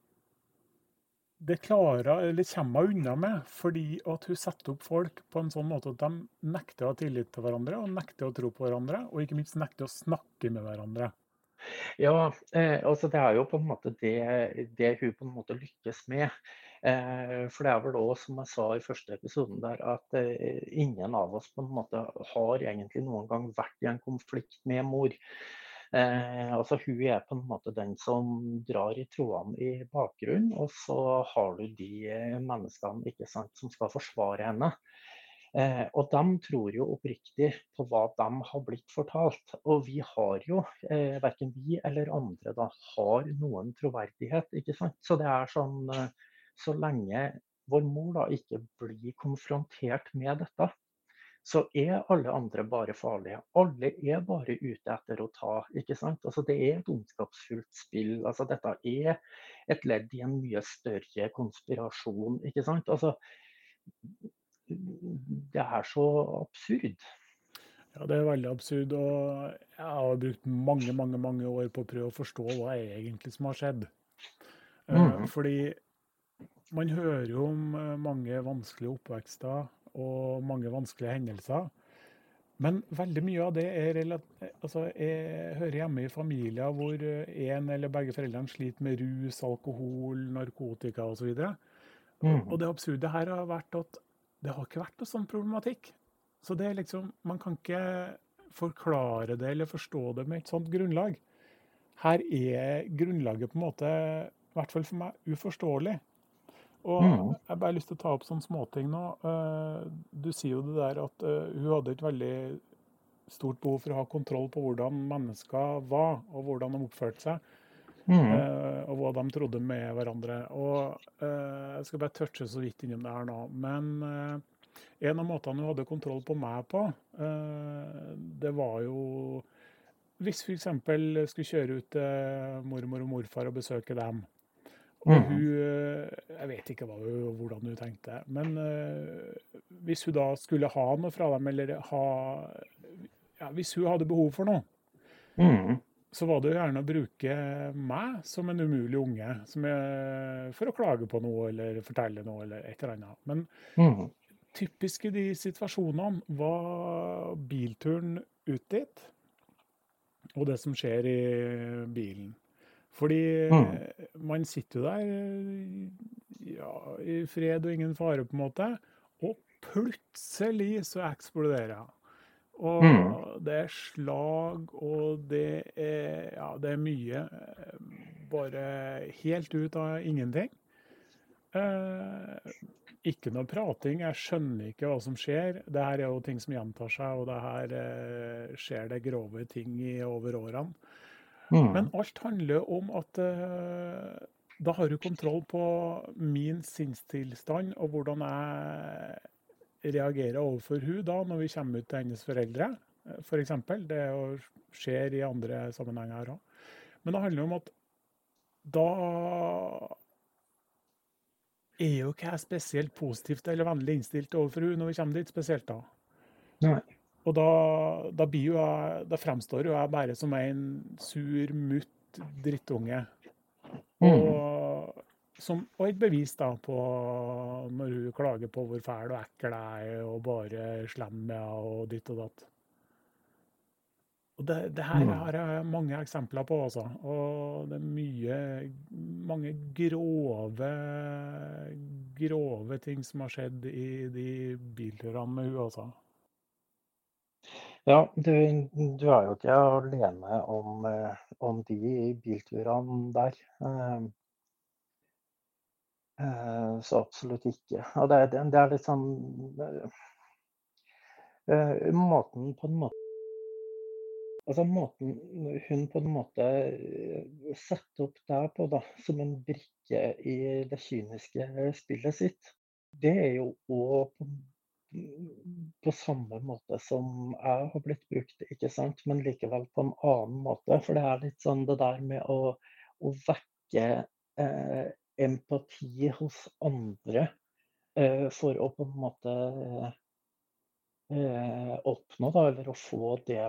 det klarer, eller kommer hun unna med fordi at hun setter opp folk på en sånn måte at de nekter å ha tillit til hverandre, og nekter å tro på hverandre, og ikke minst nekter å snakke med hverandre. Ja, eh, altså det er jo på en måte det, det hun på en måte lykkes med. Eh, for det er vel òg, som jeg sa i første episoden der, at eh, ingen av oss på en måte har egentlig noen gang vært i en konflikt med mor. Eh, altså Hun er på en måte den som drar i trådene i bakgrunnen, og så har du de eh, menneskene sant, som skal forsvare henne. Eh, og de tror jo oppriktig på hva de har blitt fortalt. Og vi har jo, eh, verken vi eller andre, da, har noen troverdighet. ikke sant? Så det er sånn eh, Så lenge vår mor da ikke blir konfrontert med dette, så er alle andre bare farlige. Alle er bare ute etter å ta. ikke sant? Altså Det er et ondskapsfullt spill. altså Dette er et ledd i en mye større konspirasjon. ikke sant? Altså det er så absurd. Ja, det er veldig absurd, og jeg har brukt mange, mange, mange år på å prøve å forstå hva egentlig som har skjedd. Eh, Mhm. Fordi man hører jo om eh, mange vanskelige oppvekster og mange vanskelige hendelser, Men veldig mye av det er altså, jeg hører hjemme i familier hvor en eller begge foreldrene sliter med rus, alkohol, narkotika osv. Mm. Og det absurde her har vært at det har ikke vært noe sånn problematikk. Så det er liksom Man kan ikke forklare det eller forstå det med et sånt grunnlag. Her er grunnlaget på en måte, i hvert fall for meg, uforståelig. Og jeg jeg har bare lyst til å ta opp sånne småting nå. Eh, du sier jo det der at eh, hun hadde et veldig stort behov for å ha kontroll på hvordan mennesker var, og hvordan de oppførte seg. Mm. Eh, og hva de trodde med hverandre. Og Jeg skal bare touche så vidt innom det her nå. Men en av måtene hun hadde kontroll på meg på, det var jo hvis vi f.eks. skulle kjøre ut til mormor og morfar og besøke dem. Og mm. hun eh, Jeg vet ikke hun, hvordan hun tenkte, men uh, hvis hun da skulle ha noe fra dem, eller ha ja, Hvis hun hadde behov for noe, mm. så var det jo gjerne å bruke meg som en umulig unge jeg, for å klage på noe eller fortelle noe eller et eller annet. Men mm. typisk i de situasjonene var bilturen ut dit, og det som skjer i bilen. Fordi mm. man sitter jo der ja, i fred og ingen fare, på en måte, og plutselig så eksploderer jeg. Og mm. det er slag, og det er, ja, det er mye. Bare helt ut av ingenting. Eh, ikke noe prating. Jeg skjønner ikke hva som skjer. Det her er jo ting som gjentar seg, og det her eh, skjer det grove ting i over årene. Mm. Men alt handler om at uh, da har du kontroll på min sinnstilstand og hvordan jeg reagerer overfor hun da når vi kommer ut til hennes foreldre, f.eks. For det skjer i andre sammenhenger òg. Men det handler om at da er jo ikke jeg spesielt positivt eller vennlig innstilt overfor hun når vi kommer dit, spesielt da. Nei. Og da, da, jo jeg, da, fremstår jo jeg bare som en sur, mutt drittunge. Mm. Og, som, og, et bevis da på når hun klager på hvor fæl og ekkel jeg er, og bare slem jeg og ditt og datt. Og det, det her mm. har jeg mange eksempler på, altså. Og det er mye Mange grove grove ting som har skjedd i de bilturene med hun, altså. Ja, du, du er jo ikke alene om, eh, om de bilturene der. Eh, eh, så absolutt ikke. Og det, det er litt sånn Måten på en måte Altså måten hun på en måte setter opp deg på, da, som en brikke i det kyniske spillet sitt, det er jo òg på samme måte som jeg har blitt brukt, ikke sant? men likevel på en annen måte. For det er litt sånn det der med å, å vekke eh, empati hos andre eh, for å på en måte eh, oppnå, da, eller å få det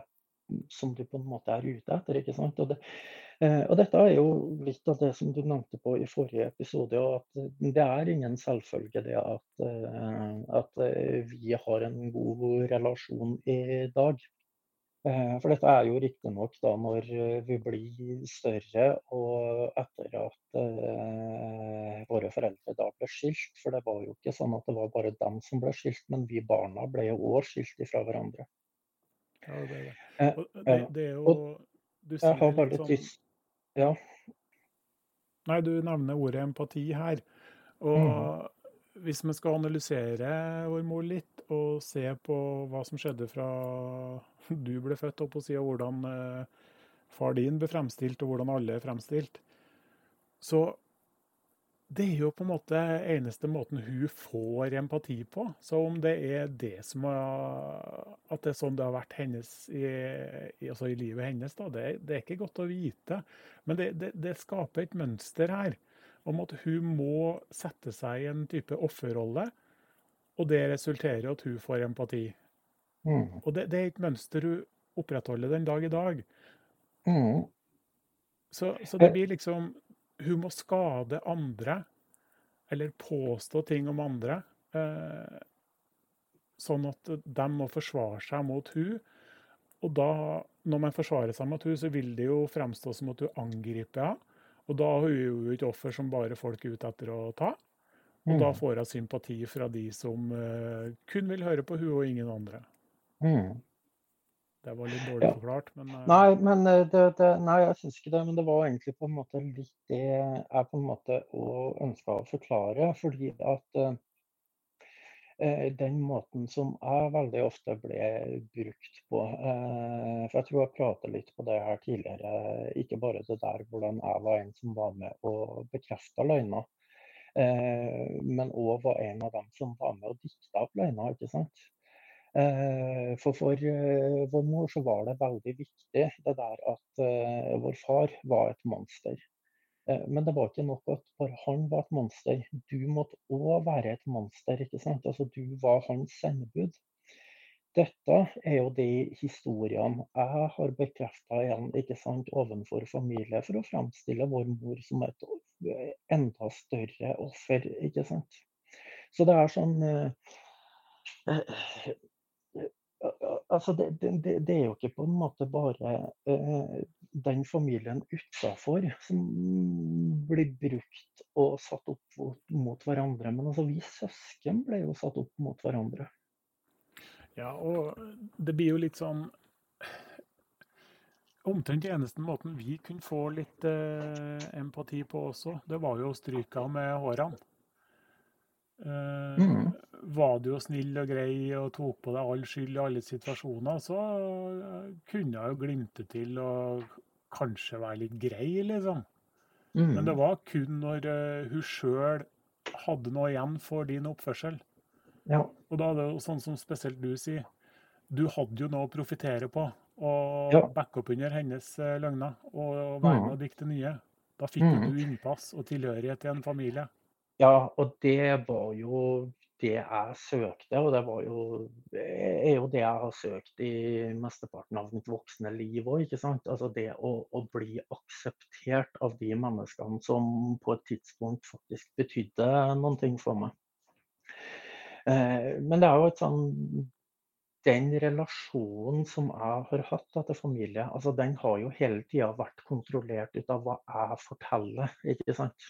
som du på en måte er ute etter. ikke sant? Og det, Eh, og dette er jo litt av det som du nevnte på i forrige episode, at det er ingen selvfølge det at, eh, at eh, vi har en god relasjon i dag. For dette er jo riktignok da når vi blir større og etter at eh, våre foreldre da ble skilt. For det var jo ikke sånn at det var bare dem som ble skilt, men vi barna ble jo òg skilt ifra hverandre. Ja, det er det. Og det, det er jo jeg har bare litt lyst ja. Nei, du nevner ordet empati her. Og mm. hvis vi skal analysere vår mor litt, og se på hva som skjedde fra du ble født, opp og si hvordan eh, far din ble fremstilt, og hvordan alle er fremstilt, så det er jo på en måte eneste måten hun får empati på. Så om det er det som har, at det er sånn det har vært hennes i, i, altså i livet hennes, da, det, det, er ikke godt å vite. Men det, det, det, skaper et mønster her om at hun må sette seg i en type offerrolle. Og det resulterer i at hun får empati. Mm. Og det, er et mønster hun opprettholder den dag i dag. Mm. Så, så det blir liksom hun må skade andre, eller påstå ting om andre, eh, sånn at de må forsvare seg mot hun. Og da, når man forsvarer seg mot hun, så vil det jo fremstå som at du angriper henne. Og da er hun jo ikke offer som bare folk er ute etter å ta. Og da Mm. får hun sympati fra de som eh, kun vil høre på hun og ingen andre. Mm. Det var litt dårlig Ja. forklart, men eh, Nei, men eh, det, det, nei, jeg syns ikke det. Men det var egentlig på en måte litt det jeg på en måte ønska å forklare. Fordi at eh, eh, den måten som jeg veldig ofte ble brukt på eh, For jeg tror jeg pratet litt på det her tidligere. Ikke bare det der hvordan jeg var en som var med og bekrefta løgner. Eh, men òg var en av dem som var med og dikta opp løgner, ikke sant. Eh, For for eh, vår mor så var det veldig viktig det der at eh, vår far var et monster. Men det var ikke nok at bare han var et monster. Du måtte òg være et monster, ikke sant. Altså du var hans sendebud. Dette er jo de historiene jeg har bekrefta igjen ikke sant, ovenfor familie, for å framstille vår mor som et enda større offer, ikke sant. Så det er sånn Altså, det, det, det er jo ikke på en måte bare eh, den familien utafor som blir brukt og satt opp mot, hverandre, men altså vi søsken ble jo satt opp mot hverandre. Ja, og det blir jo litt sånn Omtrent eneste måten vi kunne få litt eh, empati på også, det var jo å stryke av med hårene. Eh, Mhm. Var du jo snill og grei og tok på deg all skyld i alle situasjoner, så eh, kunne jeg jo glimte til og kanskje være litt grei, liksom. Men det Mm. var kun når eh, hun sjøl hadde noe igjen for din oppførsel. Ja. Og da er det jo sånn som spesielt du sier, du hadde jo noe å profitere på, og Ja. backe opp under hennes eh, løgner, og være med Mhm. og dikte nye. Da fikk Mhm. du innpass og tilhørighet til en familie. Ja, og det var jo det jeg søkte, og det jo, er jo det jeg har søkt i mesteparten av mitt voksne liv òg. Altså det å, å bli akseptert av de menneskene som på et tidspunkt faktisk betydde noen ting for meg. Eh, men det er jo et sånn Den relasjonen som jeg har hatt til familie, altså den har jo hele tida vært kontrollert ut av hva jeg forteller, ikke sant.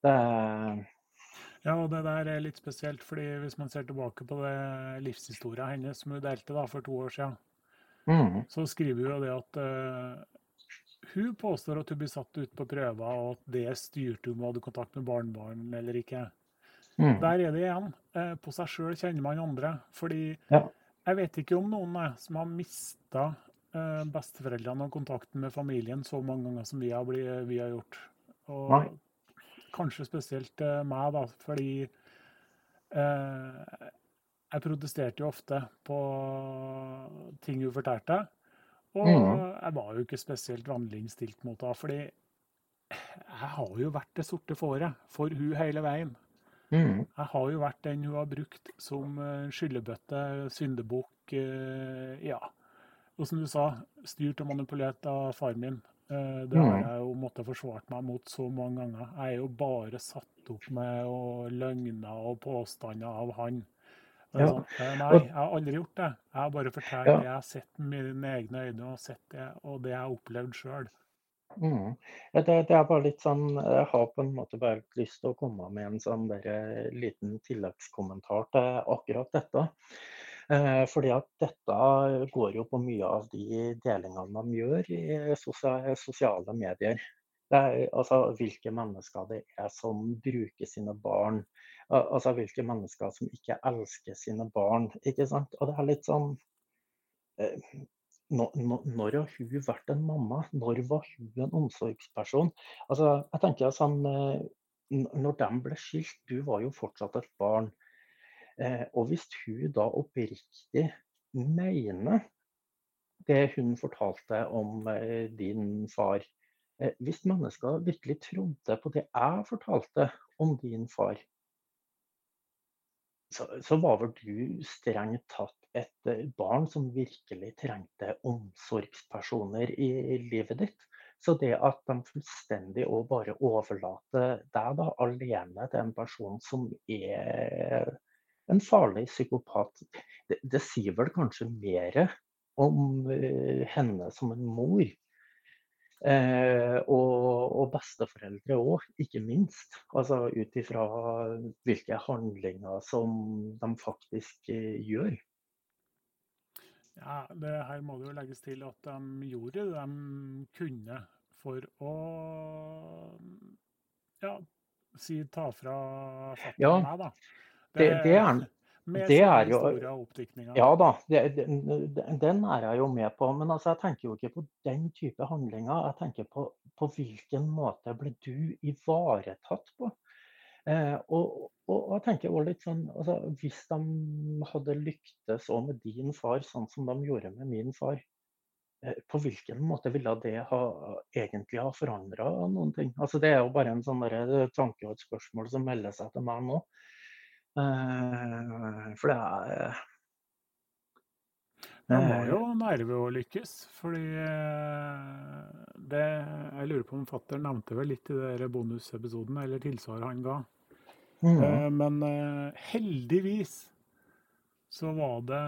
Det Ja, og det der er litt spesielt, fordi hvis man ser tilbake på det livshistoria hennes som hun delte da for to år siden, mm, så skriver hun jo det at uh, hun påstår at hun blir satt ut på prøver, og at det styrte om hun hadde kontakt med barnebarn eller ikke. mm, Der er det igjen. Uh, På seg sjøl kjenner man andre. Fordi Ja. jeg vet ikke om noen jeg, som har mista besteforeldrene og kontakten med familien så mange ganger som vi har, blitt, vi har gjort. Og Nei. Kanskje spesielt eh, meg, da, fordi eh, jeg protesterte jo ofte på ting hun fortalte. Og Mhm. jeg var jo ikke spesielt vennlig innstilt mot henne, fordi jeg har jo vært det sorte fåret for hun hele veien. mm, Jeg har jo vært den hun har brukt som eh, skyllebøtte, syndebukk, eh, ja. Og som du sa, styrt og manipulert av far min. Eh, Det har Mhm. jeg jo måttet forsvart meg mot så mange ganger. Jeg er jo bare satt opp med og løgner og påstander av han. Er Ja. sånn, eh, Nei, jeg har aldri gjort det. Jeg har bare fortalt Ja. det jeg har sett med mine egne øyne og sett det, og det jeg har opplevd sjøl. mm. Det, det er bare litt sånn Jeg har på en måte bare lyst til å komme med en sånn der, eh, liten tilleggskommentar til akkurat dette. Eh, fordi at dette går jo på mye av de delingene man gjør i sosiale medier. Det er, altså hvilke mennesker det er som bruker sine barn. Altså hvilke mennesker som ikke elsker sine barn. Ikke sant. Og det er litt sånn eh, nå- nå- Når har hun vært en mamma? Når var hun en omsorgsperson? Altså, jeg tenker sånn, eh, Når de ble skilt, du var jo fortsatt et barn. Eh, og hvis hun da oppriktig mener det hun fortalte om eh, din far eh, Hvis mennesker virkelig trodde på det jeg fortalte om din far, så, så var vel du strengt tatt et barn som virkelig trengte omsorgspersoner i livet ditt. Så det at de fullstendig og bare overlater deg da alene til en person som er en farlig psykopat. Det, det sier vel kanskje mer om uh, henne som en mor. Eh, og, og, besteforeldre òg, ikke minst. Altså ut ifra hvilke handlinger som de faktisk eh, gjør. Ja, det Her må det jo legges til at de gjorde det de kunne for å ja, si ta fra fatten Ja, meg, da. Det, det er med det er jo og oppdiktninger. Ja da, det, den, er jeg jo med på. Men altså, jeg tenker jo ikke på den type handlinger. Jeg tenker på, på hvilken måte ble du ivaretatt på. Eh, og, og, og jeg tenker også litt sånn, altså, Hvis de hadde lyktes òg med din far, sånn som de gjorde med min far, eh, på hvilken måte ville det ha, egentlig ha forandra noen ting? Altså, det er jo bare en sånn tanke og et spørsmål som melder seg til meg nå. Eh, for det er Man må eh, jo nerve å lykkes, fordi eh, det Jeg lurer på om fatter nevnte vel litt i den bonusepisoden, eller tilsvaret han ga. mm, Eh, Men eh, heldigvis så var det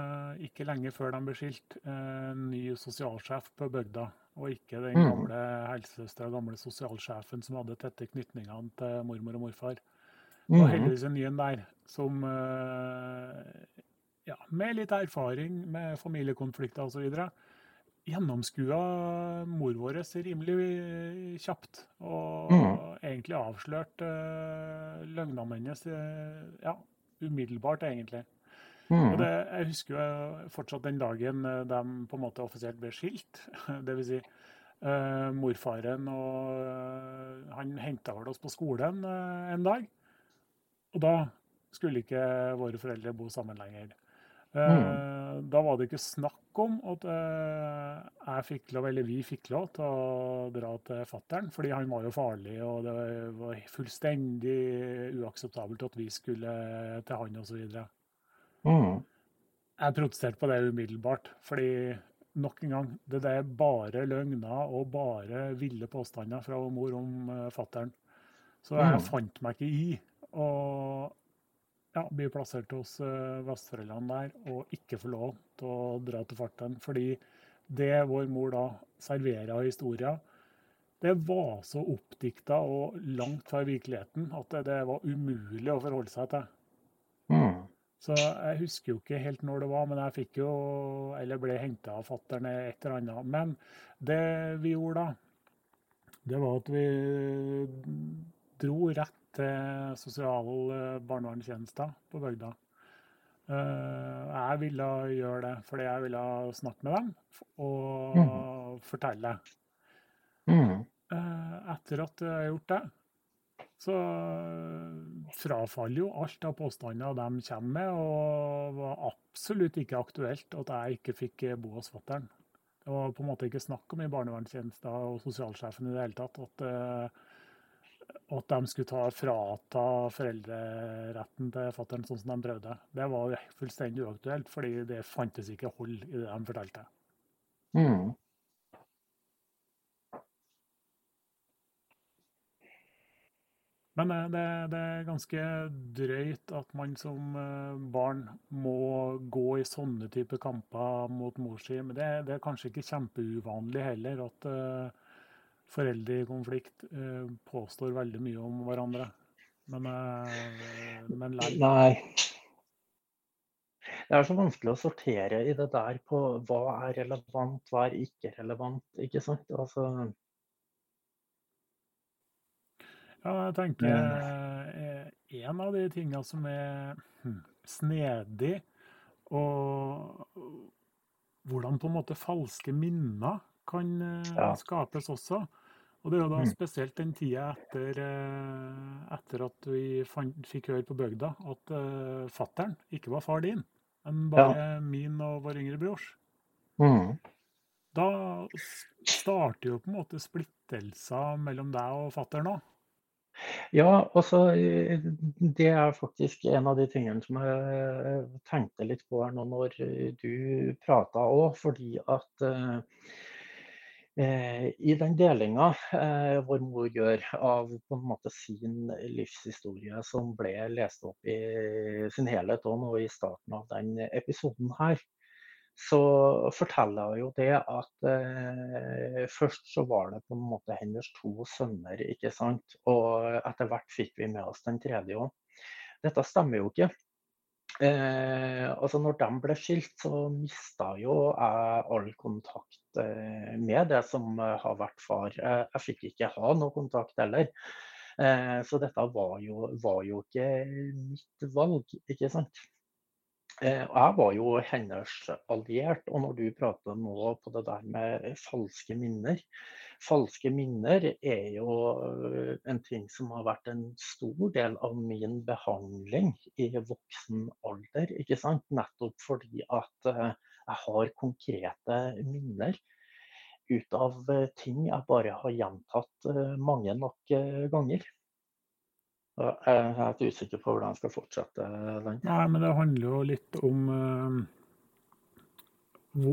ikke lenge før de ble skilt, eh, en ny sosialsjef på bygda. Og ikke den Mm. gamle helsesøstera, gamle sosialsjefen som hadde tette knytningene til mormor og morfar. Det var mm, heldigvis en ny en der som eh, ja, med litt erfaring med familiekonflikter osv. gjennomskua mor vår rimelig kjapt. Og Mm. egentlig avslørte uh, løgnene hennes eh, ja, umiddelbart, egentlig. Og mm, det, jeg husker jo fortsatt den dagen eh, de på en måte offisielt ble skilt. [LAUGHS] Dvs. Si, eh, morfaren og eh, Han henta vel oss på skolen eh, en dag. Og da skulle ikke våre foreldre bo sammen lenger. Eh, mm, Da var det ikke snakk om at eh, jeg fikk lov, eller vi fikk lov til å dra til fattern, fordi han var jo farlig, og det var fullstendig uakseptabelt at vi skulle til han osv. mm, Jeg protesterte på det umiddelbart, fordi nok en gang, det er bare løgner og bare ville påstander fra mor om uh, fattern. Så jeg mm, fant meg ikke i å ja, bli plassert hos besteforeldrene der og ikke få lov til å dra til farten. Fordi det vår mor da serverer av historier, det var så oppdikta og langt fra virkeligheten at det, det var umulig å forholde seg til. mm, Så jeg husker jo ikke helt når det var, men jeg fikk jo, eller ble henta av fattern et eller annet. Men det vi gjorde da, det var at vi dro rett til sosial barnevernstjeneste på bygda. Eh, Jeg ville gjøre det fordi jeg ville snakke med dem og mm, fortelle. mm, Eh, Etter at jeg har gjort det, så frafaller jo alt av påstander de kommer med, og var absolutt ikke aktuelt at jeg ikke fikk bo hos fatter'n. Det var på en måte ikke snakk om i barnevernstjenesten og sosialsjefen i det hele tatt at, at de skulle ta, frata foreldreretten til fatter'n sånn som de prøvde. Det var fullstendig uaktuelt, fordi det fantes ikke hold i det de fortalte. mm. Men eh, det, det er ganske drøyt at man som eh, barn må gå i sånne type kamper mot mor si. Men det, det er kanskje ikke kjempeuvanlig heller at eh, foreldre i konflikt eh, påstår veldig mye om hverandre. Men, eh, men. Nei. Det er så vanskelig å sortere i det der på hva er relevant, hva er ikke relevant. ikke sant? Altså, Ja, jeg tenker eh, eh, en av de tingene som er hm, snedig, og hvordan på en måte falske minner kan eh, ja. skapes også. Og det er jo da spesielt den tida etter, eh, etter at vi fant, fikk høre på bygda at uh, fattern ikke var far din, men Ja. bare min og vår yngre brors. Mm. Da starter jo på en måte splittelser mellom deg og fattern òg. Ja, og så eh, Det er faktisk en av de tingene som jeg tenkte litt på her nå når du prata òg, fordi at eh, I den delinga vår mor gjør av på en måte sin livshistorie, som ble lest opp i sin helhet og nå i starten av den episoden her, så forteller hun jo det at eh, først så var det på en måte hennes to sønner, ikke sant. Og etter hvert fikk vi med oss den tredje òg. Dette stemmer jo ikke. Eh, altså når de ble skilt, så mista jo jeg all kontakt eh, med det som har vært far. Jeg, fikk ikke ha noe kontakt heller. Eh, så dette var jo, var jo ikke mitt valg, ikke sant. Eh, jeg var jo hennes alliert, og når du prater nå på det der med falske minner Falske minner er jo eh, en ting som har vært en stor del av min behandling i voksen alder. ikke sant? Nettopp fordi at eh, jeg har konkrete minner ut av ting jeg bare har gjentatt mange nok ganger. Jeg er helt usikker på hvordan jeg skal fortsette den. Nei, men det handler jo litt om uh,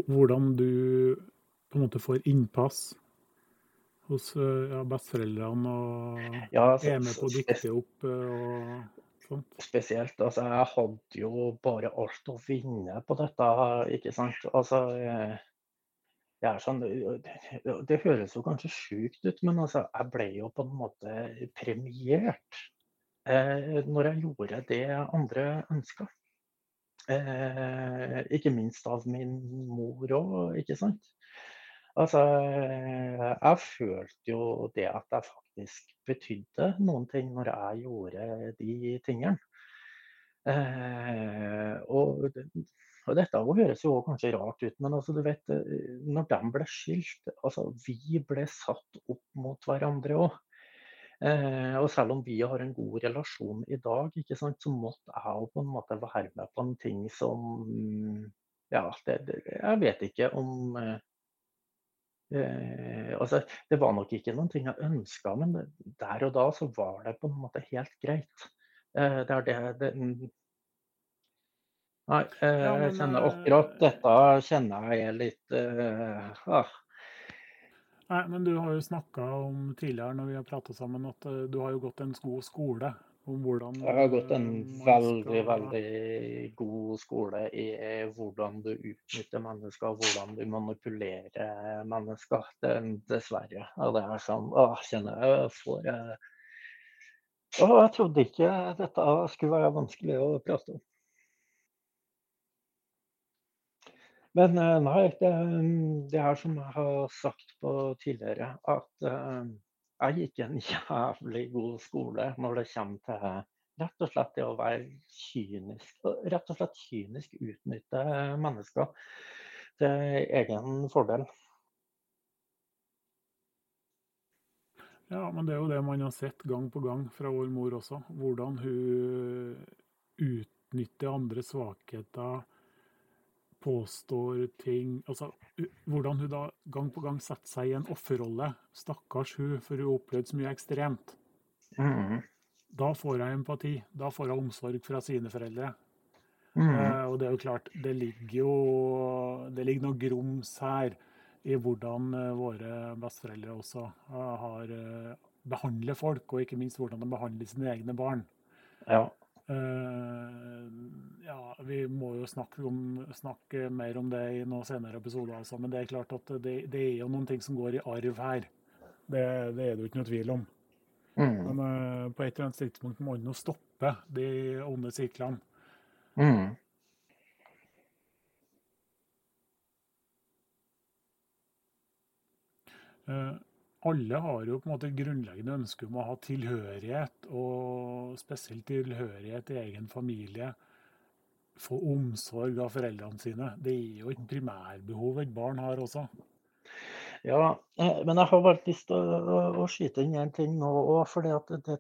hvordan du på en måte får innpass hos ja, besteforeldrene og ja, så, er med på å dikte opp og. Spesielt. Altså, jeg hadde jo bare alt å vinne på dette, ikke sant. Altså, jeg er sånn, det, det høres jo kanskje sjukt ut, men altså, jeg ble jo på en måte premiert Eh, når jeg gjorde det andre ønska. Eh, ikke minst av min mor òg, ikke sant. Altså, jeg følte jo det at jeg faktisk betydde noen ting når jeg gjorde de tingene. Eh, og, og, dette høres jo kanskje rart ut, men altså, du vet, når de ble skilt altså, Vi ble satt opp mot hverandre òg. Eh, og selv om vi har en god relasjon i dag, sant, så måtte jeg på en måte være med på en ting som Ja, det, jeg vet ikke om eh, eh, altså, Det var nok ikke noen ting jeg ønska, men der og da så var det på en måte helt greit. Eh, det er det, det Nei, eh, jeg kjenner akkurat eh, dette kjenner jeg litt ah, Nei, men du har jo snakka om tidligere når vi har prata sammen, at uh, du har jo gått en god skole. Om hvordan Jeg har gått en veldig, veldig god skole i hvordan du utnytter mennesker, hvordan du manipulerer mennesker. Det, dessverre. Og det er sånn Å, kjenner jeg får jeg Å, jeg trodde ikke dette skulle være vanskelig å prate om. Men eh, nei, det, det er som jeg har sagt på tidligere, at jeg gikk en [LAUGHS] jævlig god skole når det kommer til rett og slett det å være kynisk. Rett og slett kynisk utnytte mennesker til egen fordel. Ja, men det er jo det man har sett gang på gang fra vår mor også. Hvordan hun utnytter andres svakheter påstår ting altså, Hvordan hun da gang på gang setter seg i en offerrolle. Stakkars hun, for hun har opplevd så mye ekstremt. Mm. Da får hun empati. Da får hun omsorg fra sine foreldre. Mm. Eh, og det er jo klart, det ligger jo det ligger noe grums her i hvordan uh, våre besteforeldre også uh, har behandler folk, og ikke minst hvordan de behandler sine egne barn. Ja. Uh, ja, vi må jo snakke, om, snakke, mer om det i noen senere episoder, altså. men det er klart at det, det, er jo noen ting som går i arv her. Det, det er det jo ikke noe tvil om. Mm. Men uh, på et eller annet tidspunkt må man jo stoppe de onde siklene. Mm. Uh, alle har jo på en måte grunnleggende ønske om å ha tilhørighet, og spesielt tilhørighet i egen familie. Få omsorg av foreldrene sine. Det er jo et primærbehov et barn har også. Ja, eh, men jeg har bare lyst til å, å, skyte inn en ting nå òg, for det,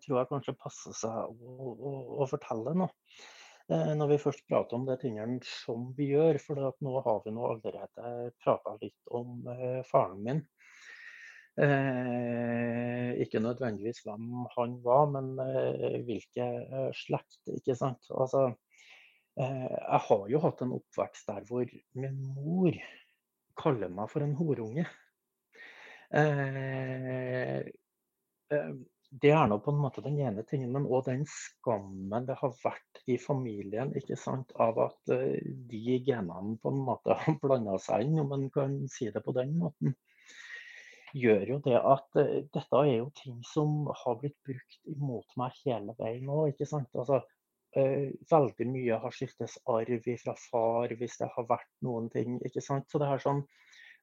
tror jeg kanskje passer seg å, å fortelle nå. Eh, når vi først prater om de tingene som vi gjør. For nå har vi nå allerede prata litt om eh, faren min. Eh, ikke nødvendigvis hvem han var, men eh, hvilke eh, slekt, ikke sant. Altså, eh, jeg har jo hatt en oppvekst der hvor min mor kaller meg for en horunge. Eh, eh, det er nå på en måte den ene tingen, men òg den skammen det har vært i familien ikke sant, av at de genene på en måte har blanda seg inn, om man kan si det på den måten. Gjør jo det at uh, dette er jo ting som har blitt brukt imot meg hele veien nå. ikke sant? Altså, uh, veldig mye har skyltes arv fra far hvis det har vært noen ting. ikke sant? Så det er sånn,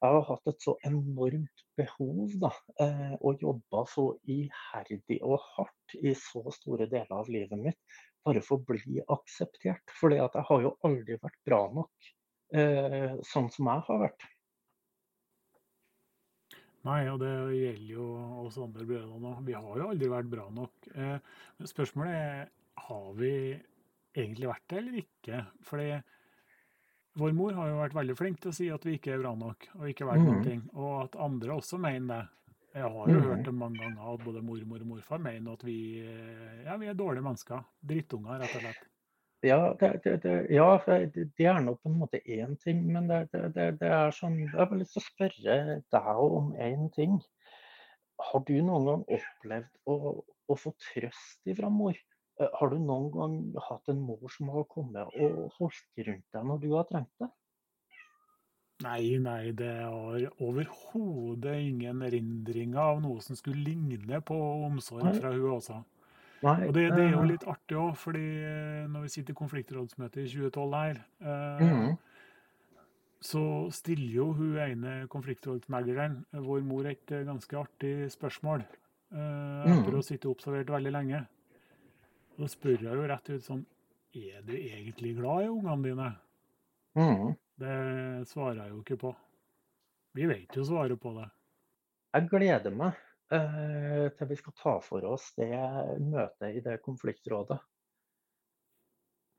jeg har hatt et så enormt behov da, eh, og jobba så iherdig og hardt i så store deler av livet mitt bare for å bli akseptert. For jeg har jo aldri vært bra nok eh, sånn som jeg har vært. Nei, og det gjelder jo oss andre brødre nå. Vi har jo aldri vært bra nok. Men spørsmålet er har vi egentlig vært det eller ikke? Fordi vår mor har jo vært veldig flink til å si at vi ikke er bra nok og ikke verdt mm. noen ting, og at andre også mener det. Jeg har jo hørt det mange ganger at både mormor og morfar mener at vi, ja, vi er dårlige mennesker. Drittunger, rett og slett. Ja, det, det, det, ja, det er nå på en måte én ting, men det, er sånn Jeg har lyst til å spørre deg om én ting. Har du noen gang opplevd å, å få trøst ifra mor? Eh, har du noen gang hatt en mor som har kommet og holdt rundt deg når du har trengt det? Nei, nei, det har overhodet ingen erindringer av noe som skulle ligne på omsorg fra hun også. Nei, og det, det, er jo eh. litt artig òg, fordi eh, når vi sitter i konfliktrådsmøtet i 2012 her, eh, mm. så stiller jo hun ene konfliktrådsmegleren vår mor et ganske artig spørsmål. Eh, etter mm. å sitte observert veldig lenge. Da spør jeg jo rett ut sånn Er du egentlig glad i ungene dine? Mm. Det svarer jeg jo ikke på. Vi vet jo svaret på det. Jeg gleder meg eh, til vi skal ta for oss det møtet i det konfliktrådet.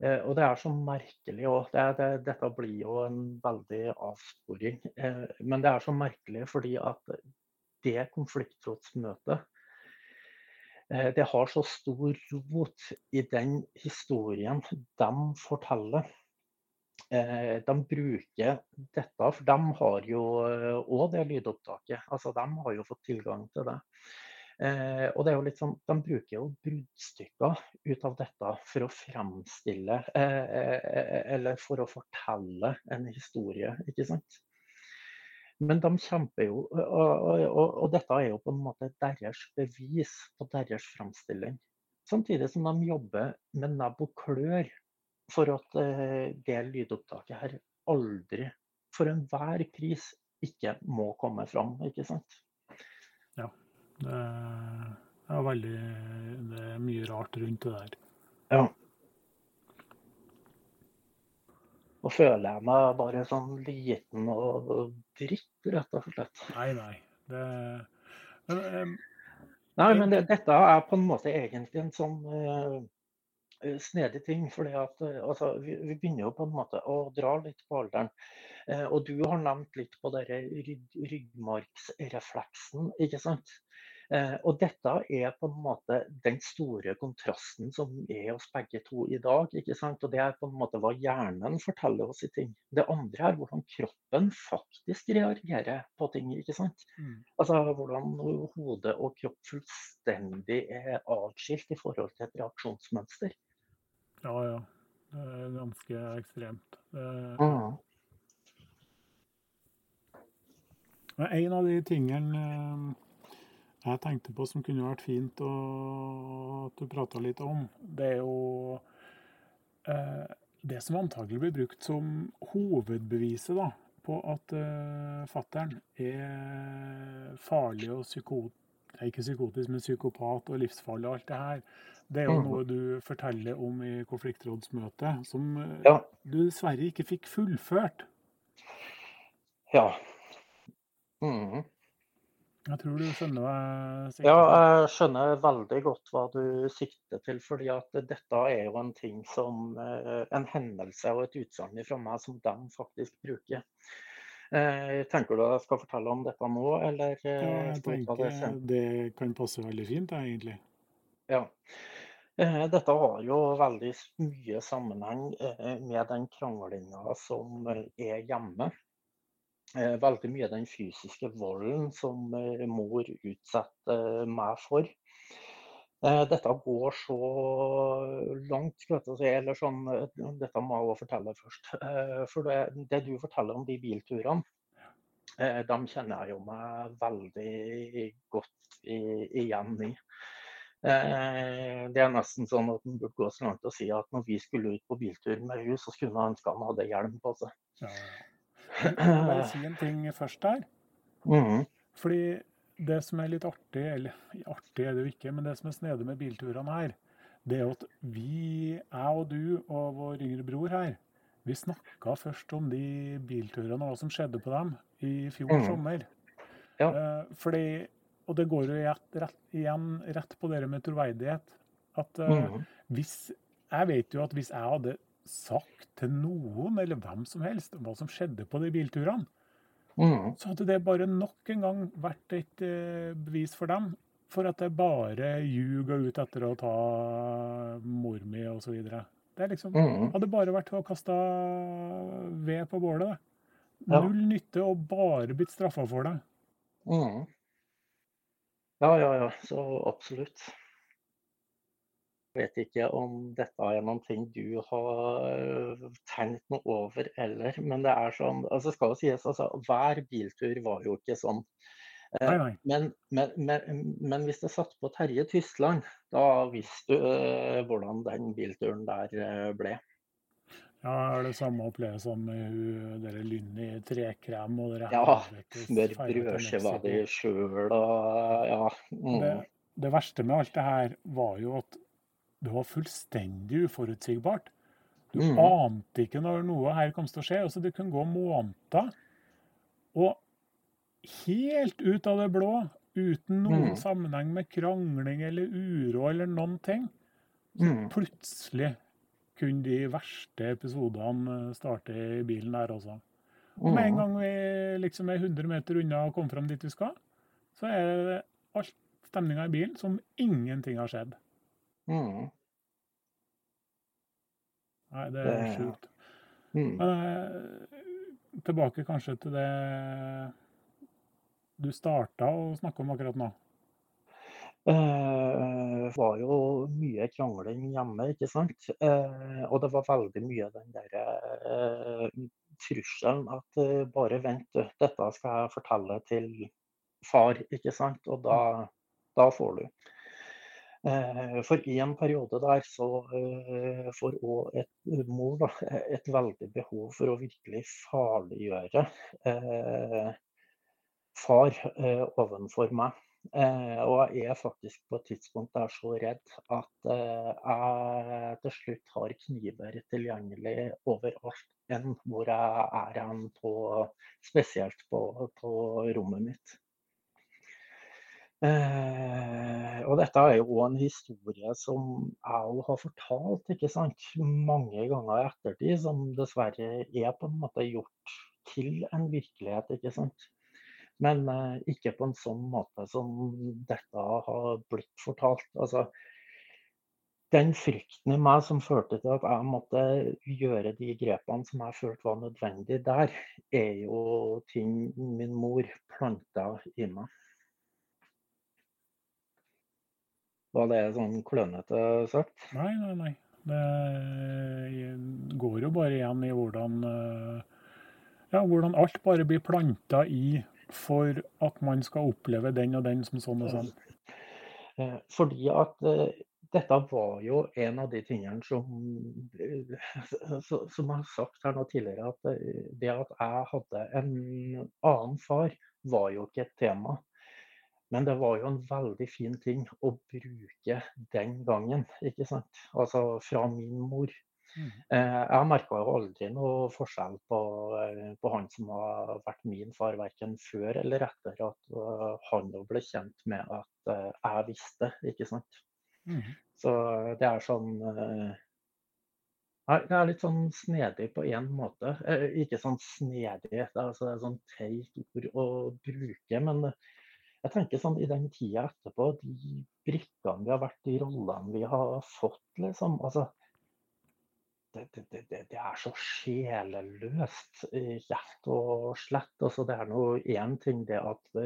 Eh, og det er så merkelig òg. Det, det, dette blir jo en veldig avsporing. Eh, men det er så merkelig fordi at det konfliktrådsmøtet Eh, det har så stor rot i den historien de forteller. Eh, de bruker dette, for de har jo òg eh, det lydopptaket. Altså, de har jo fått tilgang til det. og det er jo litt sånn, De bruker jo bruddstykker ut av dette for å fremstille eller for å fortelle en historie, ikke sant. Men de kjemper jo, og, og, og, dette er jo på en måte deres bevis på deres fremstilling. Samtidig som de jobber med nebb og klør for at uh, det lydopptaket her aldri, for enhver pris, ikke må komme fram. Ikke sant? Ja. Det er, veldig Det er mye rart rundt det der. Ja. Nå føler jeg meg bare sånn liten og dritt, rett og slett. Nei, nei. Det... Men, um, nei, men det, dette er på en måte egentlig en sånn uh, snedig ting. fordi at uh, altså, vi, vi, begynner jo på en måte å dra litt på alderen. Eh, og du har nevnt litt på denne rygg, ryggmargsrefleksen, ikke sant. Eh, og dette er på en måte den store kontrasten som er oss begge to i dag. ikke sant? Og Det er på en måte hva hjernen forteller oss i ting. Det andre er hvordan kroppen faktisk reagerer på ting. ikke sant? Mm. Altså Hvordan hode og kropp fullstendig er atskilt i forhold til et reaksjonsmønster. Ja, ja. Det er ganske ekstremt. Det... Mm. En av de tingene eh, jeg tenkte på som kunne vært fint å, at du prata litt om, det er jo eh, det som antagelig blir brukt som hovedbeviset da, på at eh, fattern er farlig og psykot, ikke psykotisk, men psykopat og livsfarlig og alt det her. Det er jo mm. noe du forteller om i konfliktrådsmøtet, som eh, ja. du dessverre ikke fikk fullført. Ja. Mm. Jeg tror du skjønner hva jeg sikter Ja, jeg skjønner veldig godt hva du sikter til. fordi at dette er jo en ting som eh, En hendelse og et utsagn fra meg som de faktisk bruker. Eh, tenker du jeg skal fortelle om dette nå, eller? Ja, eh, jeg tenker det, det kan passe veldig fint, egentlig. Ja. Dette har jo veldig mye sammenheng med den kranglinga som er hjemme. eh, veldig mye den fysiske volden som eh, mor utsetter meg for. Eh, dette går så langt, si, eller sånn, eh, dette må jeg også fortelle først. Eh, for det, det du forteller om de bilturene, de kjenner jeg jo meg veldig godt i, igjen i. Det er nesten sånn at en burde gå så langt og si at når vi skulle ut på biltur med henne, så skulle han ønske han hadde hjelm på seg. Ja. Jeg vil bare si en ting først der. [LAUGHS] Mhm. Fordi det som er litt artig, eller artig er det jo ikke, men det som er snedig med bilturene her, det er at vi, jeg og du og vår yngre bror her, vi snakka først om de bilturene og hva som skjedde på dem i fjor mm. sommer. Ja. Eh, fordi, og det går jo rett, rett, igjen rett på det med troverdighet. At eh, mm. hvis Jeg vet jo at hvis jeg hadde sagt til noen, eller hvem som helst, hva som skjedde på de bilturene, Mhm. så hadde det bare nok en gang vært et eh, bevis for dem for at det bare ljuger ut etter å ta mor mi osv. Det er liksom, mm. hadde bare vært å kaste ved på bålet. Ja. Null nytte og bare blitt straffa for det. Mm. Ja, ja, ja. Så absolutt. Vet ikke om dette er noen ting du har øh, tenkt noe over eller, men det er sånn altså skal jo sies, altså Hver biltur var jo ikke sånn. Eh, Nei, nei. Men, men, men, men hvis det satt på Terje Tysland, da visste du uh, hvordan den bilturen der ble. Ja, er det samme opplevelse som hun dere Lynn i trekrem og dere Ja, Smør brødskiva di sjøl og ja. Mm. Det, det verste med alt det her var jo at det var fullstendig uforutsigbart. Du Mm. ante ikke når noe her kom til å skje. altså Det kunne gå måneder. Og helt ut av det blå, uten noen Mm. sammenheng med krangling eller uro eller noen ting, Mm. plutselig kunne de verste episodene eh, starte i bilen der også. Og med en Mm. gang vi liksom er 100 meter unna og kommer fram dit vi skal, så er det alt stemninga i bilen som ingenting har skjedd. Mm. Nei, det er Det- sjukt. Mm. Eh, tilbake kanskje til det du starta å snakke om akkurat nå. Eh, var jo mye krangling hjemme, ikke sant. Eh, og det var veldig mye den derre eh, trusselen at bare vent, dette skal jeg fortelle til far, ikke sant. Og da, da får du. Eh, for en periode der så eh, får òg et mor da, et veldig behov for å virkelig farliggjøre eh, far eh, ovenfor meg. Eh, og jeg er faktisk på et tidspunkt der så redd at eh, jeg til slutt har kniver tilgjengelig overalt enn hvor jeg er hen Spesielt på, på rommet mitt. Eh, og dette er jo en historie som jeg har fortalt ikke sant? mange ganger i ettertid, som dessverre er på en måte gjort til en virkelighet. ikke sant? Men eh, ikke på en sånn måte som dette har blitt fortalt. Altså, den frykten i meg som førte til at jeg måtte gjøre de grepene som jeg følte var nødvendig der, er jo ting min mor planta i meg. Var det sånn klønete sagt? Nei, nei, nei. Det går jo bare igjen i hvordan eh, Ja, hvordan alt bare blir planta i for at man skal oppleve den og den som sånn og sånn. [LAUGHS] Eh, Fordi at eh, dette var jo en av de tingene som Som jeg har sagt her nå tidligere, at det at jeg hadde en annen far, var jo ikke et tema. Men det var jo en veldig fin ting å bruke den gangen, ikke sant. Altså fra min mor. Mm. Eh, Jeg merka jo aldri noe forskjell på, eh, på han som har vært min far, verken før eller etter at eh, han ble kjent med at jeg visste, ikke sant. Mm. Så det er sånn det er litt sånn snedig på én måte. Eh, Ikke sånn snedig, det er, altså, det er sånn teit ord å bruke. Men jeg tenker sånn i den tida etterpå, de brikkene vi har vært, de rollene vi har fått, liksom. Altså, det, det, det, det, er så sjeleløst, rett og slett. Altså, det er nå én ting det at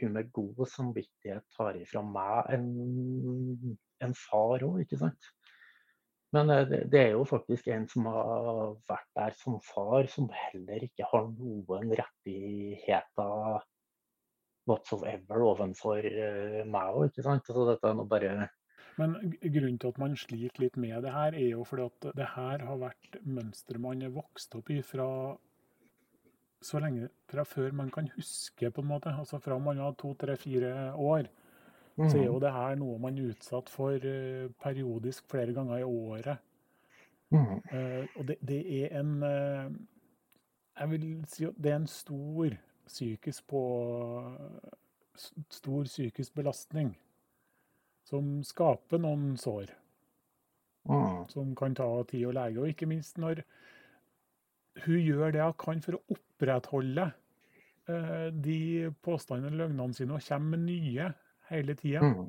hun med god samvittighet tar ifra meg en, en far òg, ikke sant. Men det er jo faktisk en som har vært der som far, som heller ikke har noen rettigheter whatsoever overfor meg Mao. ikke sant. Så dette er nå bare men grunnen til at man sliter litt med det her, er jo fordi at det her har vært mønsteret man er vokst opp i fra så lenge fra før man kan huske, på en måte. Altså fra man var to, tre, fire år. Mm. Så er jo mhm. det her noe man er utsatt for uh, periodisk flere ganger i året. Mm. Uh, og det, det, er en uh, Jeg vil si at det er en stor psykisk på Stor psykisk belastning som skaper noen sår. Mm. Som kan ta tid å lege. Og ikke minst når hun gjør det hun kan for å opprettholde eh, de påstandene og løgnene sine, og kommer med nye hele tida. Mm.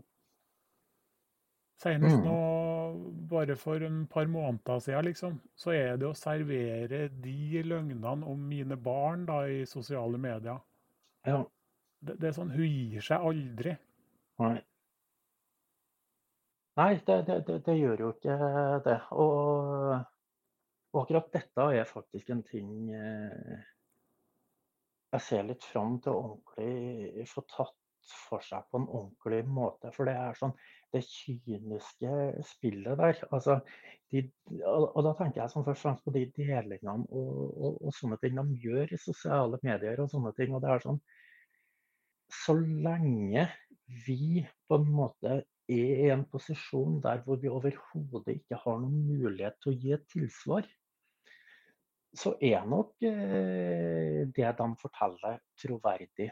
Senest mm. nå, bare for en par måneder siden, liksom, så er det å servere de løgnene om mine barn da, i sosiale medier. Ja. Det, det, er sånn, Hun gir seg aldri. Nei. Nei, det, det, det, gjør jo ikke det. Og, og, akkurat dette er faktisk en ting eh, jeg ser litt fram til å ordentlig få tatt for seg på en ordentlig måte. For det er sånn det kyniske spillet der. Altså, de, og, og, da tenker jeg som først og fremst på de delingene og, og, og, sånne ting de gjør i sosiale medier og sånne ting. Og det er sånn Så lenge vi på en måte er i en posisjon der hvor vi overhodet ikke har noen mulighet til å gi et tilsvar, så er nok eh, det de forteller, troverdig.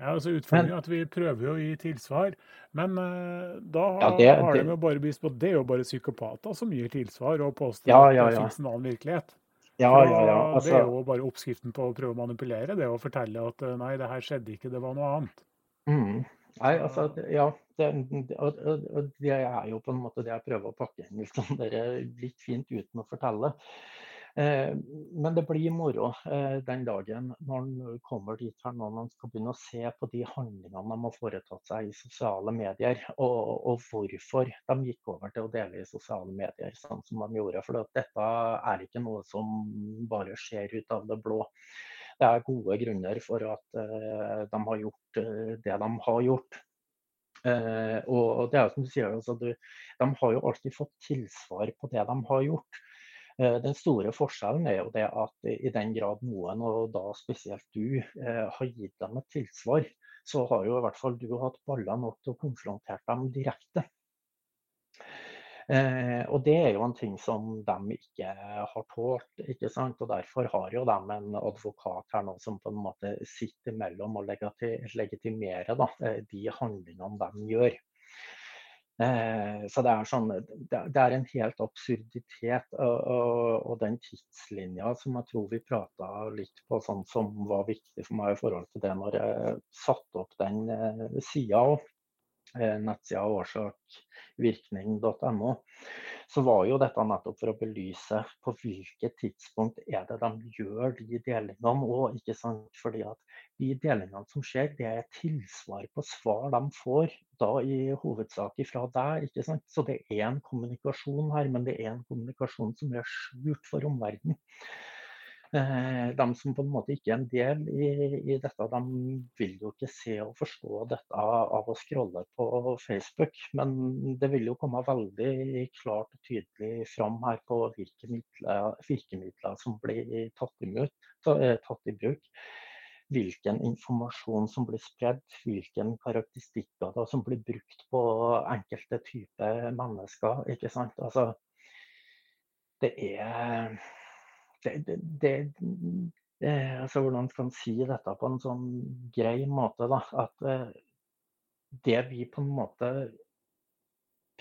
Ja, altså Utfordringen er at vi prøver å gi tilsvar, men uh, da ja, det, har de jo bare bevist på at det er jo bare psykopater som gir tilsvar og påstår ja, ja, at det finnes en annen virkelighet. Ja, ja, ja. Altså, det er jo bare oppskriften på å prøve å manipulere, det å fortelle at eh, nei, det her skjedde ikke, det var noe annet. Mm. Nei, altså, ja. Det, og, og, det er jo på en måte det jeg prøver å pakke inn liksom, litt fint uten å fortelle. Eh, men det blir moro eh, den dagen når man kommer dit her når man skal begynne å se på de handlingene de har foretatt seg i sosiale medier, og, og, hvorfor de gikk over til å dele i sosiale medier sånn som de gjorde. For dette er ikke noe som bare skjer ut av det blå det er gode grunner for at eh, de har gjort det de har gjort. Og det er jo som du sier, altså, De har jo alltid fått tilsvar på det de har gjort. Den store forskjellen er jo det at i den grad noen, og da spesielt du, har gitt dem et tilsvar, så har jo i hvert fall du hatt baller nok til å konfrontere dem direkte. Eh, og det er jo en ting som de ikke har tålt. ikke sant? Og Derfor har jo de en advokat her nå som på en måte sitter imellom og legitimerer da, eh, de handlingene de gjør. Eh, så det er, sånn, det er en helt absurditet. Og, og, og den tidslinja som jeg tror vi prata litt på, sånn som var viktig for meg i forhold til det når jeg satte opp den eh, sida Eh, nettsida årsakvirkning.no, så var jo dette nettopp for å belyse på hvilket tidspunkt er det de gjør de delingene. òg. fordi at de delingene som skjer, det er tilsvar på svar de får da i hovedsak ifra der. ikke sant? Så det er en kommunikasjon her, men det er en kommunikasjon som er skjult for omverdenen. Eh, de som på en måte ikke er en del i, i, dette, de vil jo ikke se og forstå dette av å scrolle på Facebook. Men det vil jo komme veldig klart og tydelig fram her på virkemidler, virkemidler som blir tatt, imot, eh, tatt i bruk hvilken informasjon som blir spredd, hvilke karakteristikker som blir brukt på enkelte typer mennesker. Altså, det er det, det, det, altså Hvordan skal man si dette på en sånn grei måte? da, At eh, det vi på en måte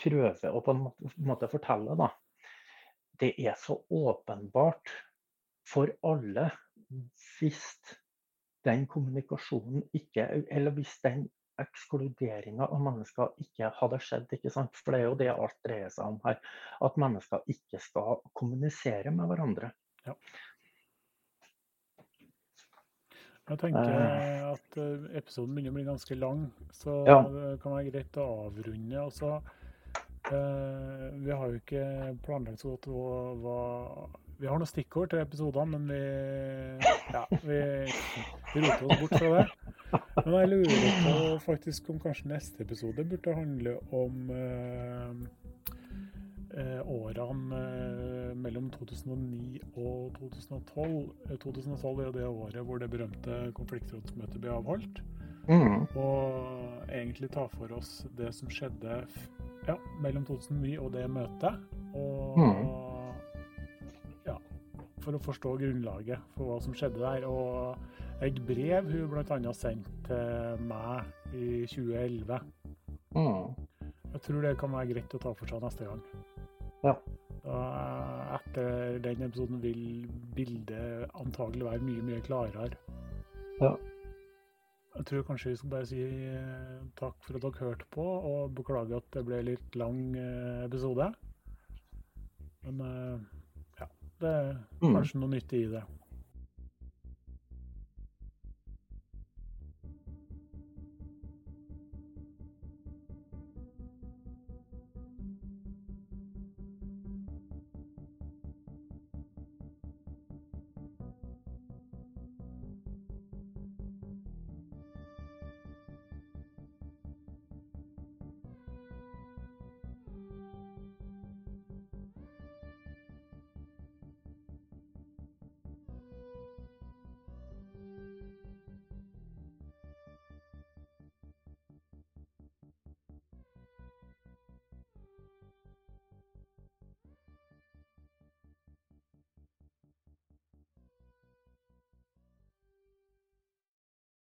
prøver å på en måte fortelle, da, det er så åpenbart for alle hvis den kommunikasjonen ikke Eller hvis den ekskluderinga av mennesker ikke hadde skjedd. ikke sant? For det er jo det alt dreier seg om her. At mennesker ikke skal kommunisere med hverandre. Ja. Jeg tenker Eh. at eh, episoden begynner å bli ganske lang, så Ja. det kan være greit å avrunde. Og så eh, Vi har jo ikke planlagt så godt hva Vi har noen stikkord til episodene, men vi Ja, vi, vi roter oss bort fra det. Men jeg lurer på faktisk om kanskje neste episode burde handle om eh, eh, årene eh, mellom 2009 og 2012. Eh, 2012 er jo det året hvor det berømte konfliktrådsmøtet ble avholdt. Mm. Og egentlig ta for oss det som skjedde ja, mellom 2009 og det møtet. Og ja, for å forstå grunnlaget for hva som skjedde der. Og et brev hun bl.a. sendte til meg i 2011. Mm. Jeg tror det kan være greit å ta for seg neste gang. Ja. Og etter den episoden vil bildet antagelig være mye, mye klarere. Ja. Jeg tror kanskje vi skal bare si eh, takk for at dere hørte på, og beklager at det ble litt lang eh, episode. Men eh, ja, det er Mm. kanskje noe nyttig i det.